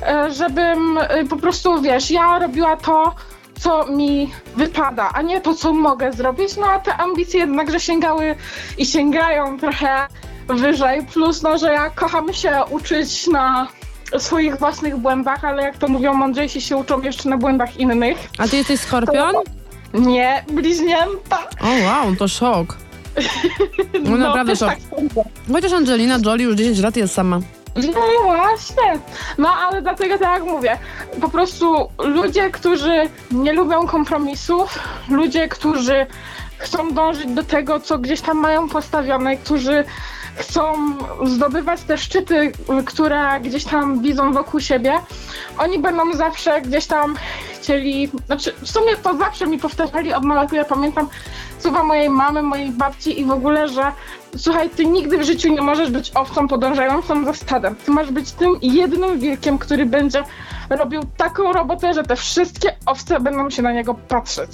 e, żebym e, po prostu, wiesz, ja robiła to, co mi wypada, a nie to, co mogę zrobić. No a te ambicje jednakże sięgały i sięgają trochę wyżej. Plus, no, że ja kocham się uczyć na swoich własnych błędach, ale jak to mówią, mądrzejsi się uczą jeszcze na błędach innych. A ty jesteś skorpion? Nie, bliźnięta. O wow, to szok. No, naprawdę też szok. tak sądzę. Chociaż Angelina Jolie już 10 lat jest sama. No właśnie. No ale dlatego tak jak mówię, po prostu ludzie, którzy nie lubią kompromisów, ludzie, którzy chcą dążyć do tego, co gdzieś tam mają postawione, którzy chcą zdobywać te szczyty, które gdzieś tam widzą wokół siebie, oni będą zawsze gdzieś tam chcieli, znaczy w sumie to zawsze mi powtarzali od malucha, ja pamiętam słowa mojej mamy, mojej babci i w ogóle, że słuchaj, ty nigdy w życiu nie możesz być owcą podążającą za stadem. Ty masz być tym jednym wilkiem, który będzie robił taką robotę, że te wszystkie owce będą się na niego patrzeć.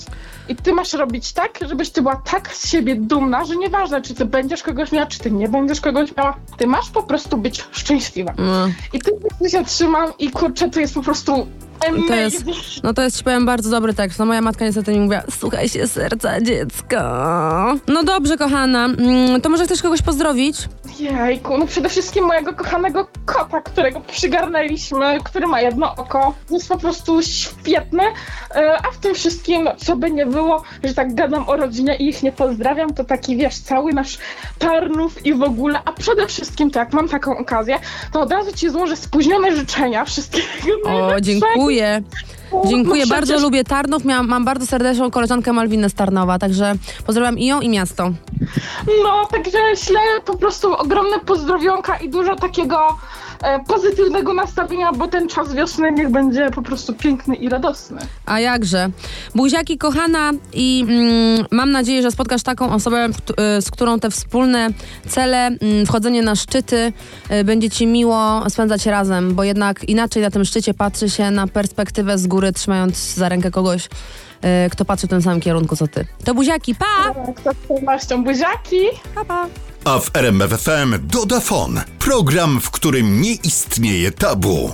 I ty masz robić tak, żebyś ty była tak z siebie dumna, że nieważne, czy ty będziesz kogoś miała, czy ty nie będziesz kogoś miała, ty masz po prostu być szczęśliwa. No. I ty się trzymam i kurczę, to jest po prostu To jest, no to jest, ci powiem, bardzo dobry tekst. No moja matka niestety mi mówiła, słuchaj się serca dziecka. No dobrze, kochana. Mm, To może chcesz kogoś pozdrowić? Jejku, no przede wszystkim mojego kochanego kota, którego przygarnęliśmy, który ma jedno oko. Jest po prostu świetny, e, a w tym wszystkim, co by nie było, że tak gadam o rodzinie i ich nie pozdrawiam, to taki, wiesz, cały nasz Tarnów i w ogóle, a przede wszystkim, to jak mam taką okazję, to od razu ci złożę spóźnione życzenia wszystkiego O, dziękuję. Dziękuję, No bardzo przecież- lubię Tarnów. Miałam, mam bardzo serdeczną koleżankę Malwinę z Tarnowa, także pozdrawiam i ją, i miasto. No, także ślę po prostu ogromne pozdrowionka i dużo takiego pozytywnego nastawienia, bo ten czas wiosny niech będzie po prostu piękny i radosny. A jakże. Buziaki, kochana, i mm, mam nadzieję, że spotkasz taką osobę, y, z którą te wspólne cele, mm, wchodzenie na szczyty, y, będzie ci miło spędzać razem, bo jednak inaczej na tym szczycie patrzy się na perspektywę z góry, trzymając za rękę kogoś, kto patrzy w tym samym kierunku co ty. To buziaki, pa! Kto z pewnością buziaki. Pa, pa. A w RMFFM Dodafon. Program, w którym nie istnieje tabu.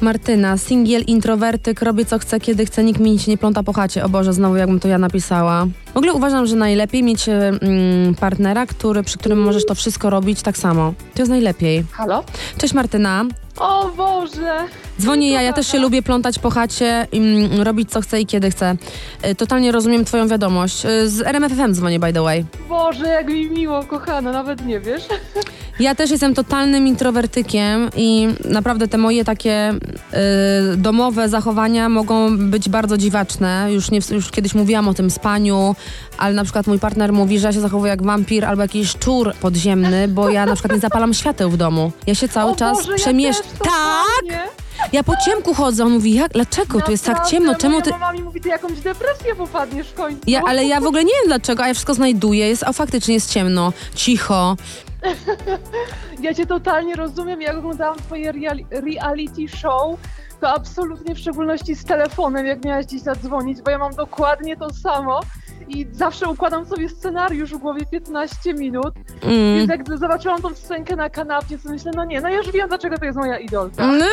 Martyna, singiel, introwertyk, robię co chcę, kiedy chcę, nikt mi się nie pląta po chacie. O Boże, znowu jakbym to ja napisała. W ogóle uważam, że najlepiej mieć mm, partnera, który, przy którym możesz to wszystko robić tak samo. To jest najlepiej. Halo? Cześć Martyna. O Boże! Dzwonię ja, ja też się lubię plątać po chacie, mm, robić co chcę i kiedy chcę. E, Totalnie rozumiem twoją wiadomość. E, Z RMFFM dzwonię, by the way. Boże, jak mi miło, kochana, nawet nie wiesz. Ja też jestem totalnym introwertykiem i naprawdę te moje takie y, domowe zachowania mogą być bardzo dziwaczne. Już, nie, już kiedyś mówiłam o tym spaniu, ale na przykład mój partner mówi, że ja się zachowuję jak wampir albo jakiś szczur podziemny, bo ja na przykład nie zapalam świateł w domu. Ja się cały o czas Boże, przemieszczam. Ja tak! Ja po ciemku chodzę. On mówi, jak, dlaczego? Tu jest tak ciemno, czemu ty... Mama mi mówi, ty jakąś depresję popadniesz w końcu. Ja, ale ja w ogóle nie wiem dlaczego, a ja wszystko znajduję. Jest, a faktycznie jest ciemno, cicho. Ja cię totalnie rozumiem, jak oglądałam twoje reali- reality show, to absolutnie w szczególności z telefonem, jak miałaś dziś zadzwonić, bo ja mam dokładnie to samo i zawsze układam sobie scenariusz w głowie 15 minut, Mm. więc jak zobaczyłam tą scenkę na kanapie, to myślę, no nie, no ja już wiem, dlaczego to jest moja idolka. Mm.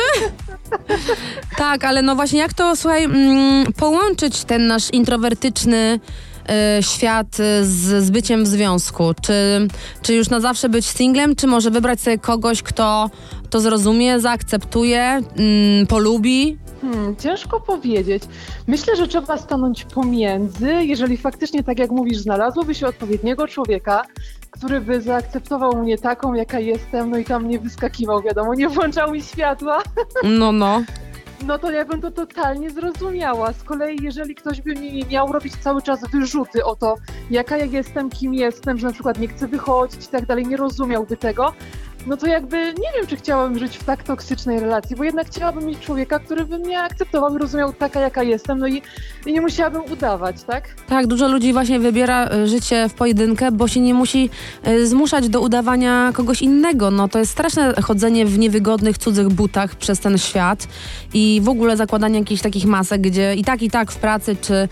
tak, ale no właśnie jak to, słuchaj, mm, połączyć ten nasz introwertyczny e, świat z, z byciem w związku? Czy, czy już na zawsze być singlem, czy może wybrać sobie kogoś, kto to zrozumie, zaakceptuje, mm, polubi? Hmm, ciężko powiedzieć. Myślę, że trzeba stanąć pomiędzy, jeżeli faktycznie, tak jak mówisz, znalazłoby się odpowiedniego człowieka, który by zaakceptował mnie taką, jaka jestem, no i tam nie wyskakiwał, wiadomo, nie włączał mi światła, No, no. no to ja bym to totalnie zrozumiała. Z kolei, jeżeli ktoś by mi miał robić cały czas wyrzuty o to, jaka ja jestem, kim jestem, że na przykład nie chcę wychodzić i tak dalej, nie rozumiałby tego, no to jakby nie wiem, czy chciałabym żyć w tak toksycznej relacji, bo jednak chciałabym mieć człowieka, który by mnie akceptował rozumiał taka, jaka jestem, no i, i nie musiałabym udawać, tak? Tak, dużo ludzi właśnie wybiera e, życie w pojedynkę, bo się nie musi e, zmuszać do udawania kogoś innego. No to jest straszne chodzenie w niewygodnych, cudzych butach przez ten świat i w ogóle zakładanie jakichś takich masek, gdzie i tak, i tak w pracy czy,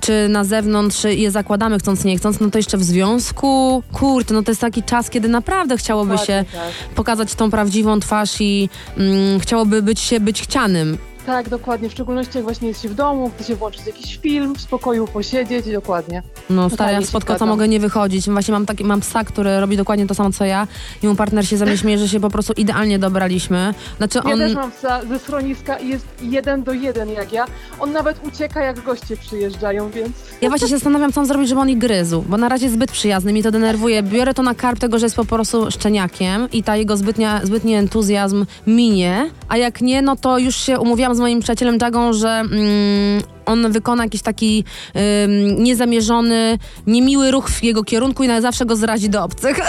czy na zewnątrz je zakładamy chcąc, nie chcąc, no to jeszcze w związku, kurde, no to jest taki czas, kiedy naprawdę chciałoby się Dokładnie tak. pokazać tą prawdziwą twarz i mm, chciałoby być się być chcianym. Tak, dokładnie. W szczególności jak właśnie jest się w domu, chce się włączyć jakiś film, w spokoju posiedzieć, dokładnie. No stara, Totalnie ja się spotka to zgadzam. mogę nie wychodzić. Właśnie mam, taki, mam psa, który robi dokładnie to samo co ja i mu partner się ze mnie śmieje, że się po prostu idealnie dobraliśmy. Znaczy Ja on... też mam psa ze schroniska i jest jeden do jeden jak ja. On nawet ucieka jak goście przyjeżdżają, więc Ja właśnie się zastanawiam, co mam zrobić, żeby on ich gryzł, bo na razie jest zbyt przyjazny, mnie to denerwuje. Biorę to na karp tego, że jest po prostu szczeniakiem i ta jego zbytnia, zbytni entuzjazm minie, a jak nie, no to już się umówiłam z moim przyjacielem Jagą, że mm, on wykona jakiś taki ym, niezamierzony, niemiły ruch w jego kierunku i na zawsze go zrazi do obcych.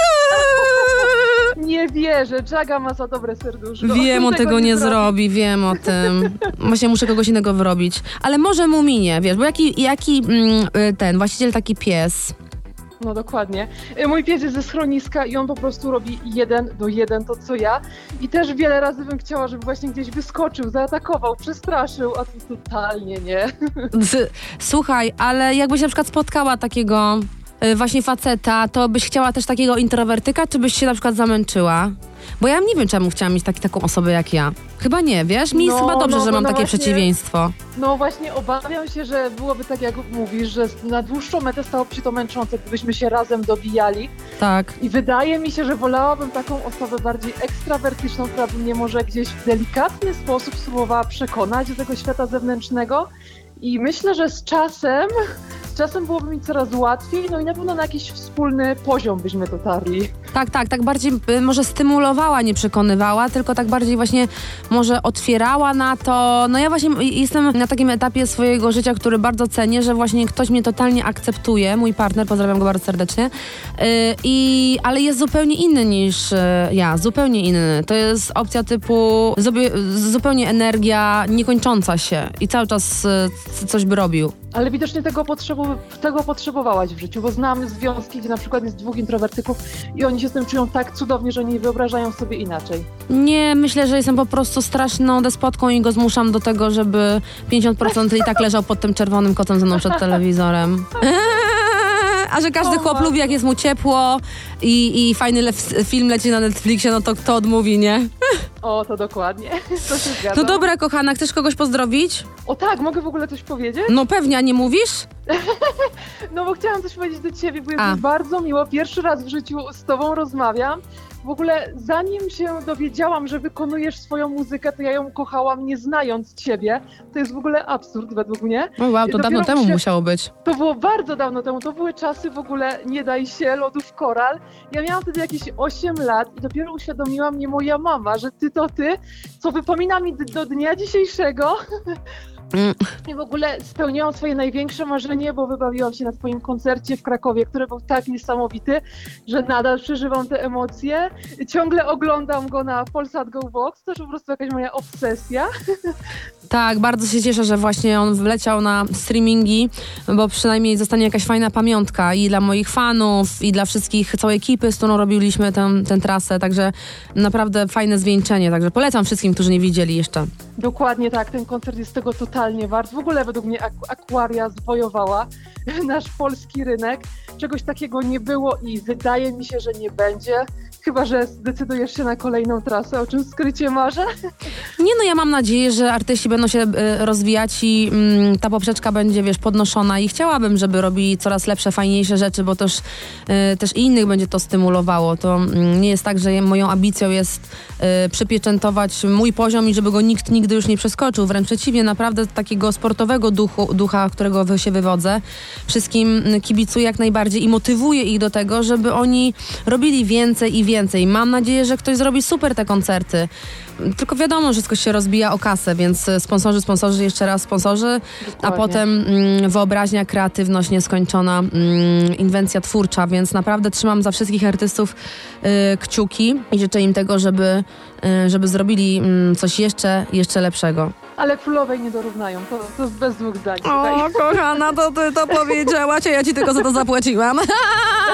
nie wierzę. Jaga ma za dobre serduszko. Wiem, on tego nie zrobi. zrobi, wiem o tym. Właśnie muszę kogoś innego wrobić. Ale może mu minie, wiesz, bo jaki, jaki mm, y, ten właściciel taki pies. No dokładnie. Y, Mój pies jest ze schroniska i on po prostu robi jeden do jeden to co ja. I też wiele razy bym chciała, żeby właśnie gdzieś wyskoczył, zaatakował, przestraszył, a tu totalnie nie. Słuchaj, ale jakbyś na przykład spotkała takiego właśnie faceta, to byś chciała też takiego introwertyka, czy byś się na przykład zamęczyła? Bo ja nie wiem, czemu chciałam mieć taki, taką osobę jak ja. Chyba nie, wiesz? Mi jest No, chyba dobrze, no, że no, mam no takie właśnie. przeciwieństwo. No właśnie obawiam się, że byłoby tak jak mówisz, że na dłuższą metę stałoby się to męczące, gdybyśmy się razem dobijali. Tak. I wydaje mi się, że wolałabym taką osobę bardziej ekstrawertyczną, która by mnie może gdzieś w delikatny sposób spróbowała przekonać do tego świata zewnętrznego. I myślę, że z czasem, z czasem byłoby mi coraz łatwiej, no i na pewno na jakiś wspólny poziom byśmy dotarli. Tak, tak, tak bardziej y, może stymulowała, nie przekonywała, tylko tak bardziej właśnie może otwierała na to. No ja właśnie jestem na takim etapie swojego życia, który bardzo cenię, że właśnie ktoś mnie totalnie akceptuje, mój partner, pozdrawiam go bardzo serdecznie, y, i, ale jest zupełnie inny niż y, ja, zupełnie inny. To jest opcja typu zupełnie energia niekończąca się i cały czas y, coś by robił. Ale widocznie tego, potrzebow- tego potrzebowałaś w życiu, bo znam związki, gdzie na przykład jest dwóch introwertyków i oni się z tym czują tak cudownie, że nie wyobrażają sobie inaczej. Nie, myślę, że jestem po prostu straszną despotką i go zmuszam do tego, żeby 50% i tak leżał pod tym czerwonym kotem ze mną przed telewizorem. A że każdy chłop lubi, jak jest mu ciepło i, i fajny film leci na Netflixie, no to kto odmówi, nie? O, to dokładnie. To się zgadza. No dobra, kochana, chcesz kogoś pozdrowić? O tak, mogę w ogóle coś powiedzieć? No pewnie, a nie mówisz? No bo chciałam coś powiedzieć do ciebie, bo jest A. mi bardzo miło. Pierwszy raz w życiu z tobą rozmawiam. W ogóle zanim się dowiedziałam, że wykonujesz swoją muzykę, to ja ją kochałam nie znając ciebie. To jest w ogóle absurd według mnie. O wow, to dawno temu się- musiało być. To było bardzo dawno temu, to były czasy w ogóle nie daj się, lodów koral. Ja miałam wtedy jakieś 8 lat i dopiero uświadomiła mnie moja mama, że ty to ty, co wypomina mi do dnia dzisiejszego. Mm. I w ogóle spełniłam swoje największe marzenie, bo wybawiłam się na twoim koncercie w Krakowie, który był tak niesamowity, że nadal przeżywam te emocje. Ciągle oglądam go na Polsat Go Box, to już po prostu jakaś moja obsesja. Tak, bardzo się cieszę, że właśnie on wleciał na streamingi, bo przynajmniej zostanie jakaś fajna pamiątka i dla moich fanów, i dla wszystkich, całej ekipy, z którą robiliśmy tę, tę trasę, także naprawdę fajne zwieńczenie, także polecam wszystkim, którzy nie widzieli jeszcze. Dokładnie tak, ten koncert jest tego totalnie wart. W ogóle według mnie ak- Aquaria zwojowała nasz polski rynek. Czegoś takiego nie było i wydaje mi się, że nie będzie. Chyba, że zdecydujesz się na kolejną trasę, o czym skrycie marzę. Nie no, ja mam nadzieję, że artyści będą się e, rozwijać i mm, ta poprzeczka będzie, wiesz, podnoszona i chciałabym, żeby robili coraz lepsze, fajniejsze rzeczy, bo też, e, też i innych będzie to stymulowało. To mm, nie jest tak, że moją ambicją jest e, przypieczętować mój poziom i żeby go nikt nigdy już nie przeskoczył. Wręcz przeciwnie, naprawdę takiego sportowego duchu, ducha, którego się wywodzę, wszystkim mm, kibicuję jak najbardziej i motywuję ich do tego, żeby oni robili więcej i więcej. Mam nadzieję, że ktoś zrobi super te koncerty. Tylko wiadomo, że wszystko się rozbija o kasę, więc e, sponsorzy, sponsorzy, jeszcze raz sponsorzy, a Dokładnie. potem mm, wyobraźnia, kreatywność nieskończona, mm, inwencja twórcza, więc naprawdę trzymam za wszystkich artystów y, kciuki i życzę im tego, żeby, y, żeby zrobili mm, coś jeszcze, jeszcze lepszego. Ale królowej nie dorównają, to, to jest bez dwóch zdań. O, kochana, to ty to powiedziałaś, a ja ci tylko za to zapłaciłam.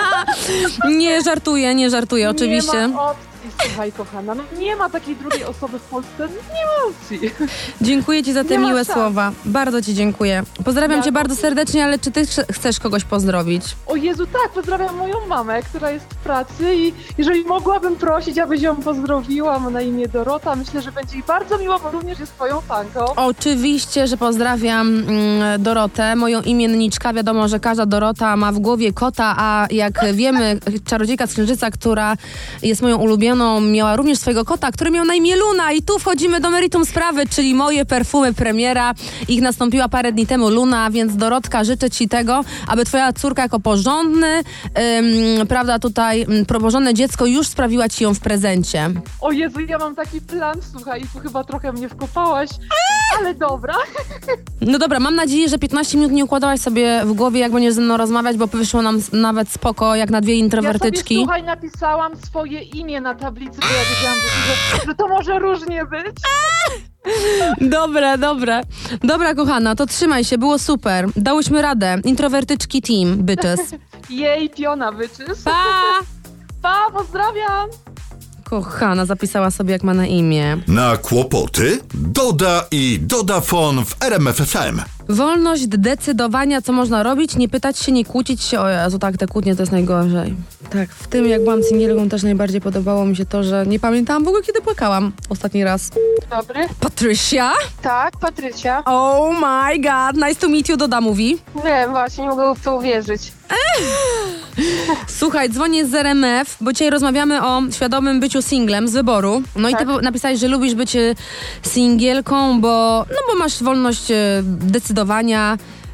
nie żartuję, nie żartuję, oczywiście. Nie ma opcji. Słuchaj, kochana, no nie ma takiej drugiej osoby w Polsce, nie ma opcji. Dziękuję ci za te Nie miłe słowa. Bardzo ci dziękuję. Pozdrawiam Ja cię bardzo serdecznie, ale czy ty chce- chcesz kogoś pozdrowić? O Jezu, tak, pozdrawiam moją mamę, która jest w pracy i jeżeli mogłabym prosić, abyś ją pozdrowiła, ma na imię Dorota, myślę, że będzie jej bardzo miło, bo również jest twoją fanką. Oczywiście, że pozdrawiam mm, Dorotę, moją imienniczka. Wiadomo, że każda Dorota ma w głowie kota, a jak wiemy, czarodziejka z Księżyca, która jest moją ulubioną, miała również swojego kota, który miał na imię Luna. I tu wchodzimy do meritum sprawy, czyli moje perfumy premiera. Ich nastąpiła parę dni temu Luna, więc Dorotka, życzę ci tego, aby twoja córka jako porządny, ym, prawda, tutaj porządne dziecko już sprawiła ci ją w prezencie. O Jezu, ja mam taki plan, słuchaj, i tu chyba trochę mnie wkopałaś, ale dobra. No dobra, mam nadzieję, że 15 minut nie układałaś sobie w głowie, jak będziesz ze mną rozmawiać, bo wyszło nam nawet spoko, jak na dwie Ja sobie, introwertyczki. słuchaj, napisałam swoje imię na tablicy, bo ja wiedziałam, że, że, to może różnie być. Dobre, dobre. Dobra, kochana, to trzymaj się, było super. Dałyśmy radę. Introwertyczki team, bitches. Jej, piona wyczys. Pa! Pa, pozdrawiam. Kochana, zapisała sobie, jak ma na imię. Na kłopoty Doda i Dodafon w RMFFM. Wolność decydowania, co można robić, nie pytać się, nie kłócić się. O Jezu, tak, te kłótnie to jest najgorzej. Tak, w tym, jak byłam singielką, też najbardziej podobało mi się to, że nie pamiętałam w ogóle, kiedy płakałam ostatni raz. Dobry. Patricia? Tak, Patrycja. Oh my god, nice to meet you, Doda mówi. Wiem, właśnie, nie mogę w to uwierzyć. Słuchaj, dzwonię z RMF, bo dzisiaj rozmawiamy o świadomym byciu singlem z wyboru. No i ty Tak. napisałeś, że lubisz być e, singielką, bo, no bo masz wolność decydowania,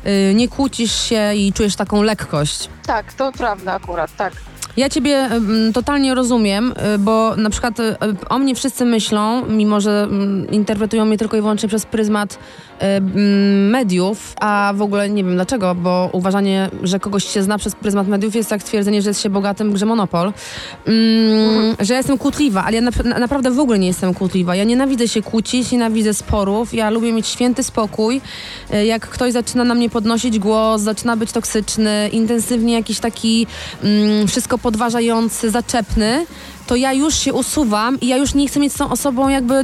e, nie kłócisz się i czujesz taką lekkość. Tak, to prawda akurat, tak. Ja ciebie totalnie rozumiem, y, bo na przykład y, o mnie wszyscy myślą, mimo że mm, interpretują mnie tylko i wyłącznie przez pryzmat y, mediów, a w ogóle nie wiem dlaczego, bo uważanie, że kogoś się zna przez pryzmat mediów jest jak stwierdzenie, że jest się bogatym grze Monopol. Mm, Że ja jestem kłótliwa, ale ja na, na, naprawdę w ogóle nie jestem kłótliwa. Ja nienawidzę się kłócić, nienawidzę sporów, ja lubię mieć święty spokój. Jak ktoś zaczyna na mnie podnosić głos, zaczyna być toksyczny, intensywnie jakiś taki mm, wszystko podważający, zaczepny, to ja już się usuwam i ja już nie chcę mieć z tą osobą jakby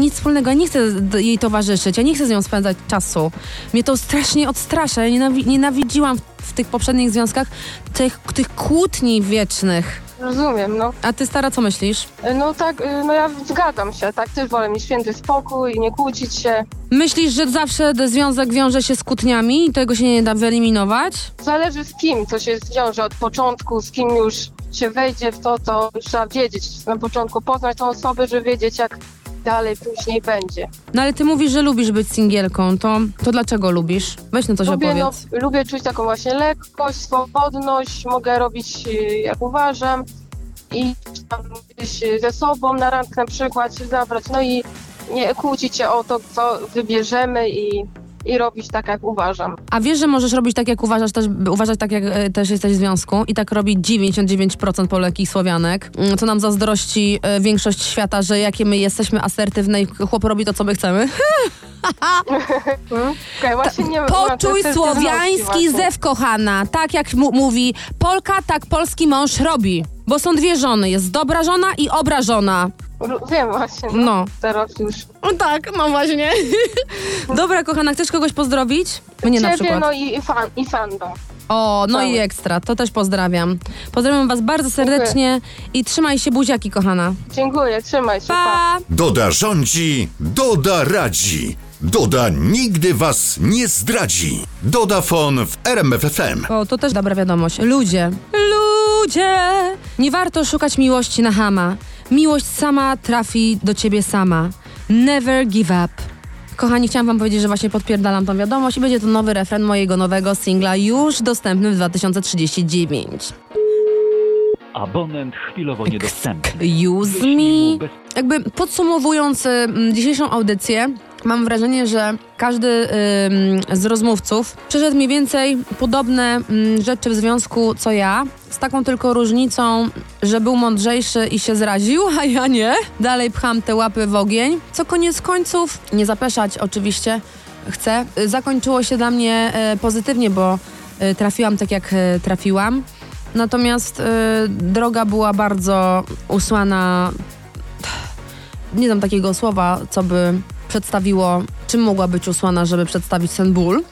nic wspólnego. Ja nie chcę jej towarzyszyć, ja nie chcę z nią spędzać czasu. Mnie to strasznie odstrasza. Ja nienawi- nienawidziłam w tych poprzednich związkach tych, tych kłótni wiecznych. Rozumiem, no. A ty, stara, co myślisz? No tak, y, no ja zgadzam się, tak, też wolę mieć święty spokój, nie kłócić się. Myślisz, że zawsze związek wiąże się z kłótniami i tego się nie da wyeliminować? Zależy z kim, co się zwiąże od początku, z kim już się wejdzie w to, to trzeba wiedzieć na początku, poznać tą osobę, żeby wiedzieć jak dalej później będzie. No ale ty mówisz, że lubisz być singielką, to, to dlaczego lubisz? Weź no coś Lubię, no, opowiedz. lubię czuć taką właśnie lekkość, swobodność, mogę robić y, jak uważam i tam gdzieś y, ze sobą na randkę na przykład się zabrać, no i nie kłócić się o to, co wybierzemy i, i robić tak, jak uważam. A wiesz, że możesz robić tak, jak uważasz, też, uważać tak, jak e, też jesteś w związku i tak robi 99% Polek i Słowianek, mm, co nam zazdrości e, większość świata, że jakie my jesteśmy asertywne i chłop robi to, co my chcemy. Okej, właśnie nie Poczuj słowiański zew, kochana. Tak jak mówi Polka, tak polski mąż robi. Bo są dwie żony. Jest dobra żona i obrażona. Ru- Wiem właśnie, no. No. Teraz już. No tak, no właśnie. Dobra, kochana, chcesz kogoś pozdrowić? Mnie na Ciebie, przykład. no i, i, fan, i fandom. O, no i Cały. ekstra, to też pozdrawiam. Pozdrawiam was bardzo serdecznie i trzymaj się buziaki, kochana. Dziękuję, trzymaj się, pa. Pa! Doda rządzi, Doda radzi. Doda nigdy was nie zdradzi. Dodafon w RMFFM. O, to też dobra wiadomość. Ludzie, ludzie! Nie warto szukać miłości na hama. Miłość sama trafi do ciebie sama. Never give up. Kochani, chciałam wam powiedzieć, że właśnie podpierdalam tą wiadomość i będzie to nowy refren mojego nowego singla już dostępny w 2039. Abonent chwilowo niedostępny. Use Jeśli me. Jakby podsumowując y, dzisiejszą audycję, mam wrażenie, że każdy ym, z rozmówców przeszedł mniej więcej podobne ym, rzeczy w związku co ja, z taką tylko różnicą, że był mądrzejszy i się zraził, a ja nie. Dalej pcham te łapy w ogień, co koniec końców, nie zapeszać oczywiście, chcę, y, zakończyło się dla mnie y, pozytywnie, bo y, trafiłam tak jak y, trafiłam. Natomiast y, droga była bardzo usłana. Nie znam takiego słowa, co by przedstawiło, czym mogła być usłana, żeby przedstawić ten ból.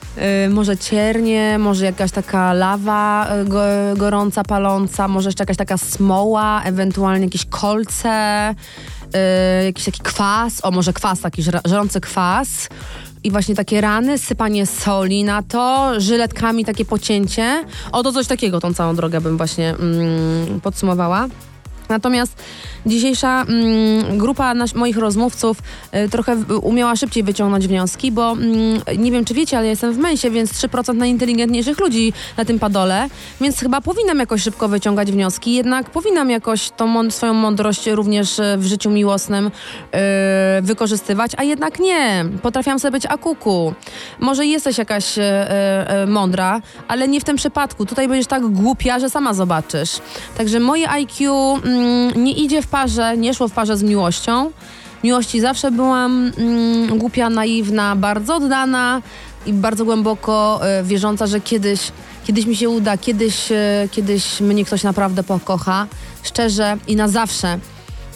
Y, może ciernie, może jakaś taka lawa y, go, gorąca, paląca, może jeszcze jakaś taka smoła, ewentualnie jakieś kolce, y, jakiś taki kwas, o może kwas, taki żra- żrący kwas. I właśnie takie rany, sypanie soli na to, żyletkami takie pocięcie. O, to coś takiego tą całą drogę bym właśnie mm, podsumowała. Natomiast dzisiejsza mm, grupa nasz, moich rozmówców y, trochę w- umiała szybciej wyciągnąć wnioski, bo mm, nie wiem, czy wiecie, ale ja jestem w mensie, więc 3% najinteligentniejszych ludzi na tym padole, więc chyba powinnam jakoś szybko wyciągać wnioski, jednak powinnam jakoś tą mąd- swoją mądrość również y, w życiu miłosnym y, wykorzystywać, a jednak nie. Potrafiłam sobie być akuku. Może jesteś jakaś y, y, y, mądra, ale nie w tym przypadku. Tutaj będziesz tak głupia, że sama zobaczysz. Także moje IQ mm, nie idzie w parze, nie szło w parze z miłością. Miłości zawsze byłam mm, głupia, naiwna, bardzo oddana i bardzo głęboko y, wierząca, że kiedyś, kiedyś mi się uda, kiedyś, y, kiedyś mnie ktoś naprawdę pokocha. Szczerze i na zawsze.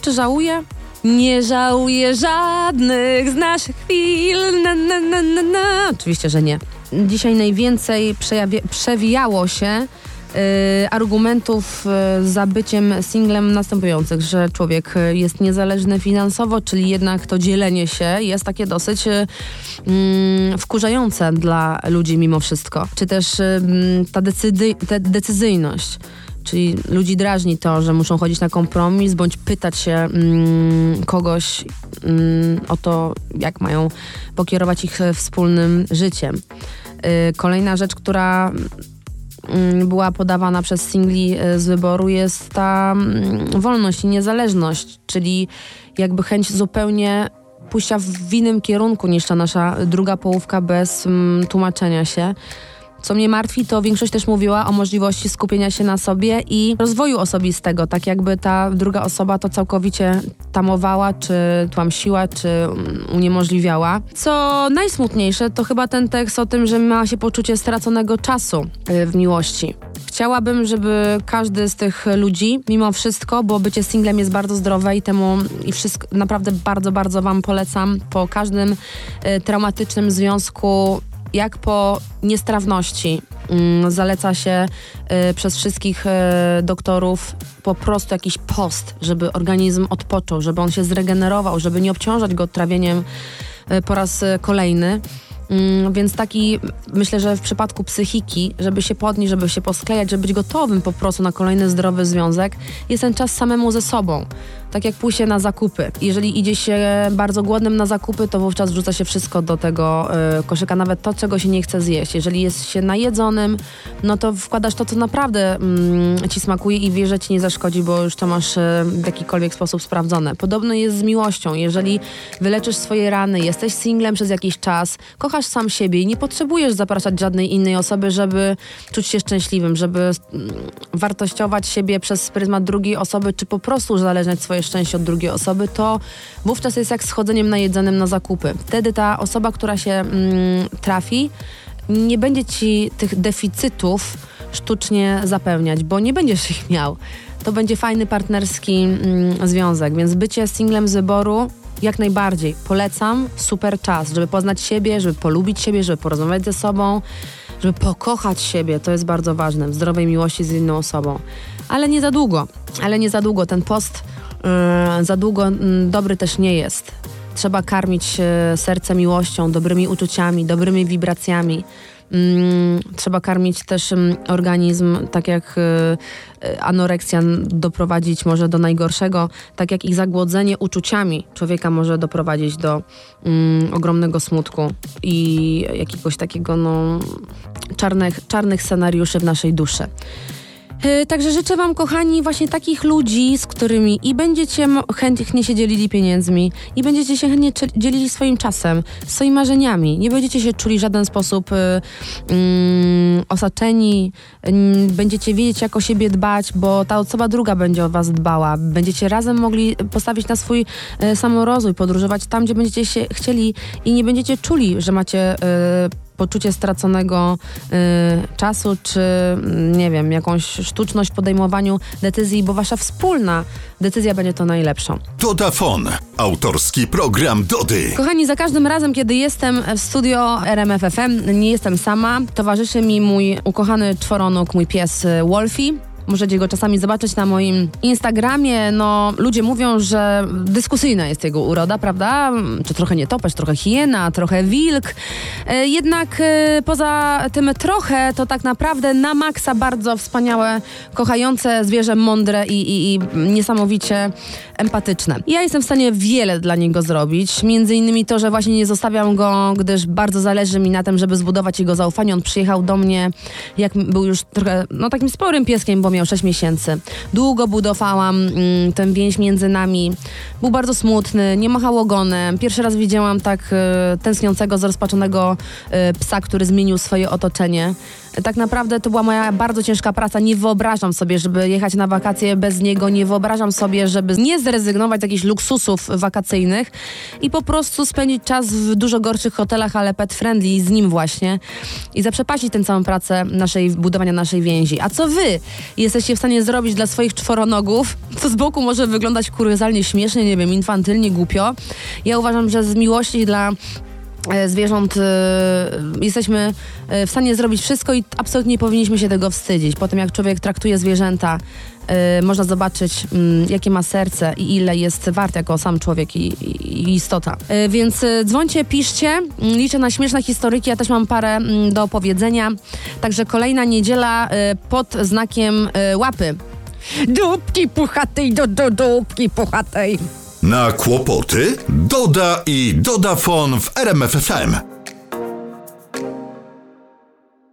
Czy żałuję? Nie żałuję żadnych z naszych chwil. Na, na, na. Oczywiście, że nie. Dzisiaj najwięcej przewijało się argumentów y, za byciem singlem następujących, że człowiek y, jest niezależny finansowo, czyli jednak to dzielenie się jest takie dosyć y, mm, wkurzające dla ludzi mimo wszystko. Czy też y, mm, ta te decyzyjność. Czyli ludzi drażni to, że muszą chodzić na kompromis, bądź pytać się mm, kogoś mm, o to, jak mają pokierować ich wspólnym życiem. Y, kolejna rzecz, która była podawana przez singli e, z wyboru, jest ta mm, wolność i niezależność, czyli jakby chęć zupełnie pójścia w innym kierunku niż ta nasza druga połówka bez mm, tłumaczenia się. Co mnie martwi, to większość też mówiła o możliwości skupienia się na sobie i rozwoju osobistego, tak jakby ta druga osoba to całkowicie tamowała, czy tłamsiła, czy mm, uniemożliwiała. Co najsmutniejsze, to chyba ten tekst o tym, że ma się poczucie straconego czasu y, w miłości. Chciałabym, żeby każdy z tych ludzi, mimo wszystko, bo bycie singlem jest bardzo zdrowe i temu i wszystko naprawdę bardzo, bardzo Wam polecam po każdym y, traumatycznym związku jak po niestrawności mm, zaleca się y, przez wszystkich y, doktorów po prostu jakiś post, żeby organizm odpoczął, żeby on się zregenerował, żeby nie obciążać go trawieniem y, po raz kolejny. Mm, więc taki, myślę, że w przypadku psychiki, żeby się podnieść, żeby się posklejać, żeby być gotowym po prostu na kolejny zdrowy związek, jest ten czas samemu ze sobą. Tak jak pójście na zakupy. Jeżeli idzie się bardzo głodnym na zakupy, to wówczas wrzuca się wszystko do tego y, koszyka, nawet to, czego się nie chce zjeść. Jeżeli jest się najedzonym, no to wkładasz to, co naprawdę mm, ci smakuje i wiesz, że ci nie zaszkodzi, bo już to masz y, w jakikolwiek sposób sprawdzone. Podobno jest z miłością. Jeżeli wyleczysz swoje rany, jesteś singlem przez jakiś czas, kochasz sam siebie i nie potrzebujesz zapraszać żadnej innej osoby, żeby czuć się szczęśliwym, żeby mm, wartościować siebie przez pryzmat drugiej osoby, czy po prostu uzależniać swoje szczęście od drugiej osoby, to wówczas jest jak schodzeniem najedzonym na zakupy. Wtedy ta osoba, która się mm, trafi, nie będzie ci tych deficytów sztucznie zapewniać, bo nie będziesz ich miał. To będzie fajny partnerski mm, związek, więc bycie singlem z wyboru jak najbardziej. Polecam, super czas, żeby poznać siebie, żeby polubić siebie, żeby porozmawiać ze sobą, żeby pokochać siebie. To jest bardzo ważne, w zdrowej miłości z inną osobą. Ale nie za długo, ale nie za długo. Ten post za długo mm, dobry też nie jest. Trzeba karmić e, serce miłością, dobrymi uczuciami, dobrymi wibracjami. Mm, trzeba karmić też mm, organizm, tak jak y, y, anoreksja doprowadzić może do najgorszego, tak jak ich zagłodzenie uczuciami człowieka może doprowadzić do ogromnego smutku i jakiegoś takiego no, czarnych, czarnych scenariuszy w naszej duszy. Yy, Także życzę Wam, kochani, właśnie takich ludzi, z którymi i będziecie chętnie się dzielili pieniędzmi, i będziecie się chętnie dzielili swoim czasem, swoimi marzeniami. Nie będziecie się czuli w żaden sposób y, mm, osaczeni, mm, będziecie wiedzieć, jak o siebie dbać, bo ta osoba druga będzie o Was dbała. Będziecie razem mogli postawić na swój y, samorozwój, podróżować tam, gdzie będziecie się chcieli i nie będziecie czuli, że macie. Y, poczucie straconego y, czasu, czy mm, nie wiem, jakąś sztuczność w podejmowaniu decyzji, bo wasza wspólna decyzja będzie to najlepszą. Dodafon. Autorski program Dody. Kochani, za każdym razem, kiedy jestem w studio RMFFM, nie jestem sama. Towarzyszy mi mój ukochany czworonóg, mój pies y, Wolfie. Możecie go czasami zobaczyć na moim Instagramie. No, ludzie mówią, że dyskusyjna jest jego uroda, prawda? Czy trochę nietoperz, trochę hiena, trochę wilk. E, Jednak e, poza tym trochę, to tak naprawdę na maksa bardzo wspaniałe, kochające zwierzę, mądre i, i, i niesamowicie empatyczne. Ja jestem w stanie wiele dla niego zrobić. Między innymi to, że właśnie nie zostawiam go, gdyż bardzo zależy mi na tym, żeby zbudować jego zaufanie. On przyjechał do mnie, jak był już trochę, no takim sporym pieskiem, bo miał 6 miesięcy. Długo budowałam mm, ten więź między nami. Był bardzo smutny, nie machał ogonem. Pierwszy raz widziałam tak e, tęskniącego, zrozpaczonego e, psa, który zmienił swoje otoczenie. Tak naprawdę to była moja bardzo ciężka praca. Nie wyobrażam sobie, żeby jechać na wakacje bez niego. Nie wyobrażam sobie, żeby nie zrezygnować z jakichś luksusów wakacyjnych i po prostu spędzić czas w dużo gorszych hotelach, ale pet friendly z nim właśnie i zaprzepaścić tę całą pracę naszej, budowania naszej więzi. A co wy jesteście w stanie zrobić dla swoich czworonogów? To z boku może wyglądać kuriozalnie śmiesznie, nie wiem, infantylnie, głupio. Ja uważam, że z miłości dla zwierząt e, jesteśmy e, w stanie zrobić wszystko i absolutnie nie powinniśmy się tego wstydzić. Po tym jak człowiek traktuje zwierzęta, e, można zobaczyć mm, jakie ma serce i ile jest wart jako sam człowiek i, i, istota. E, Więc e, dzwońcie, piszcie, Mm, liczę na śmieszne historyki, ja też mam parę mm, do opowiedzenia. Także kolejna niedziela e, pod znakiem e, łapy. Dupki puchatej, do, do dupki puchatej. Na kłopoty Doda i Dodafon w RMFFM.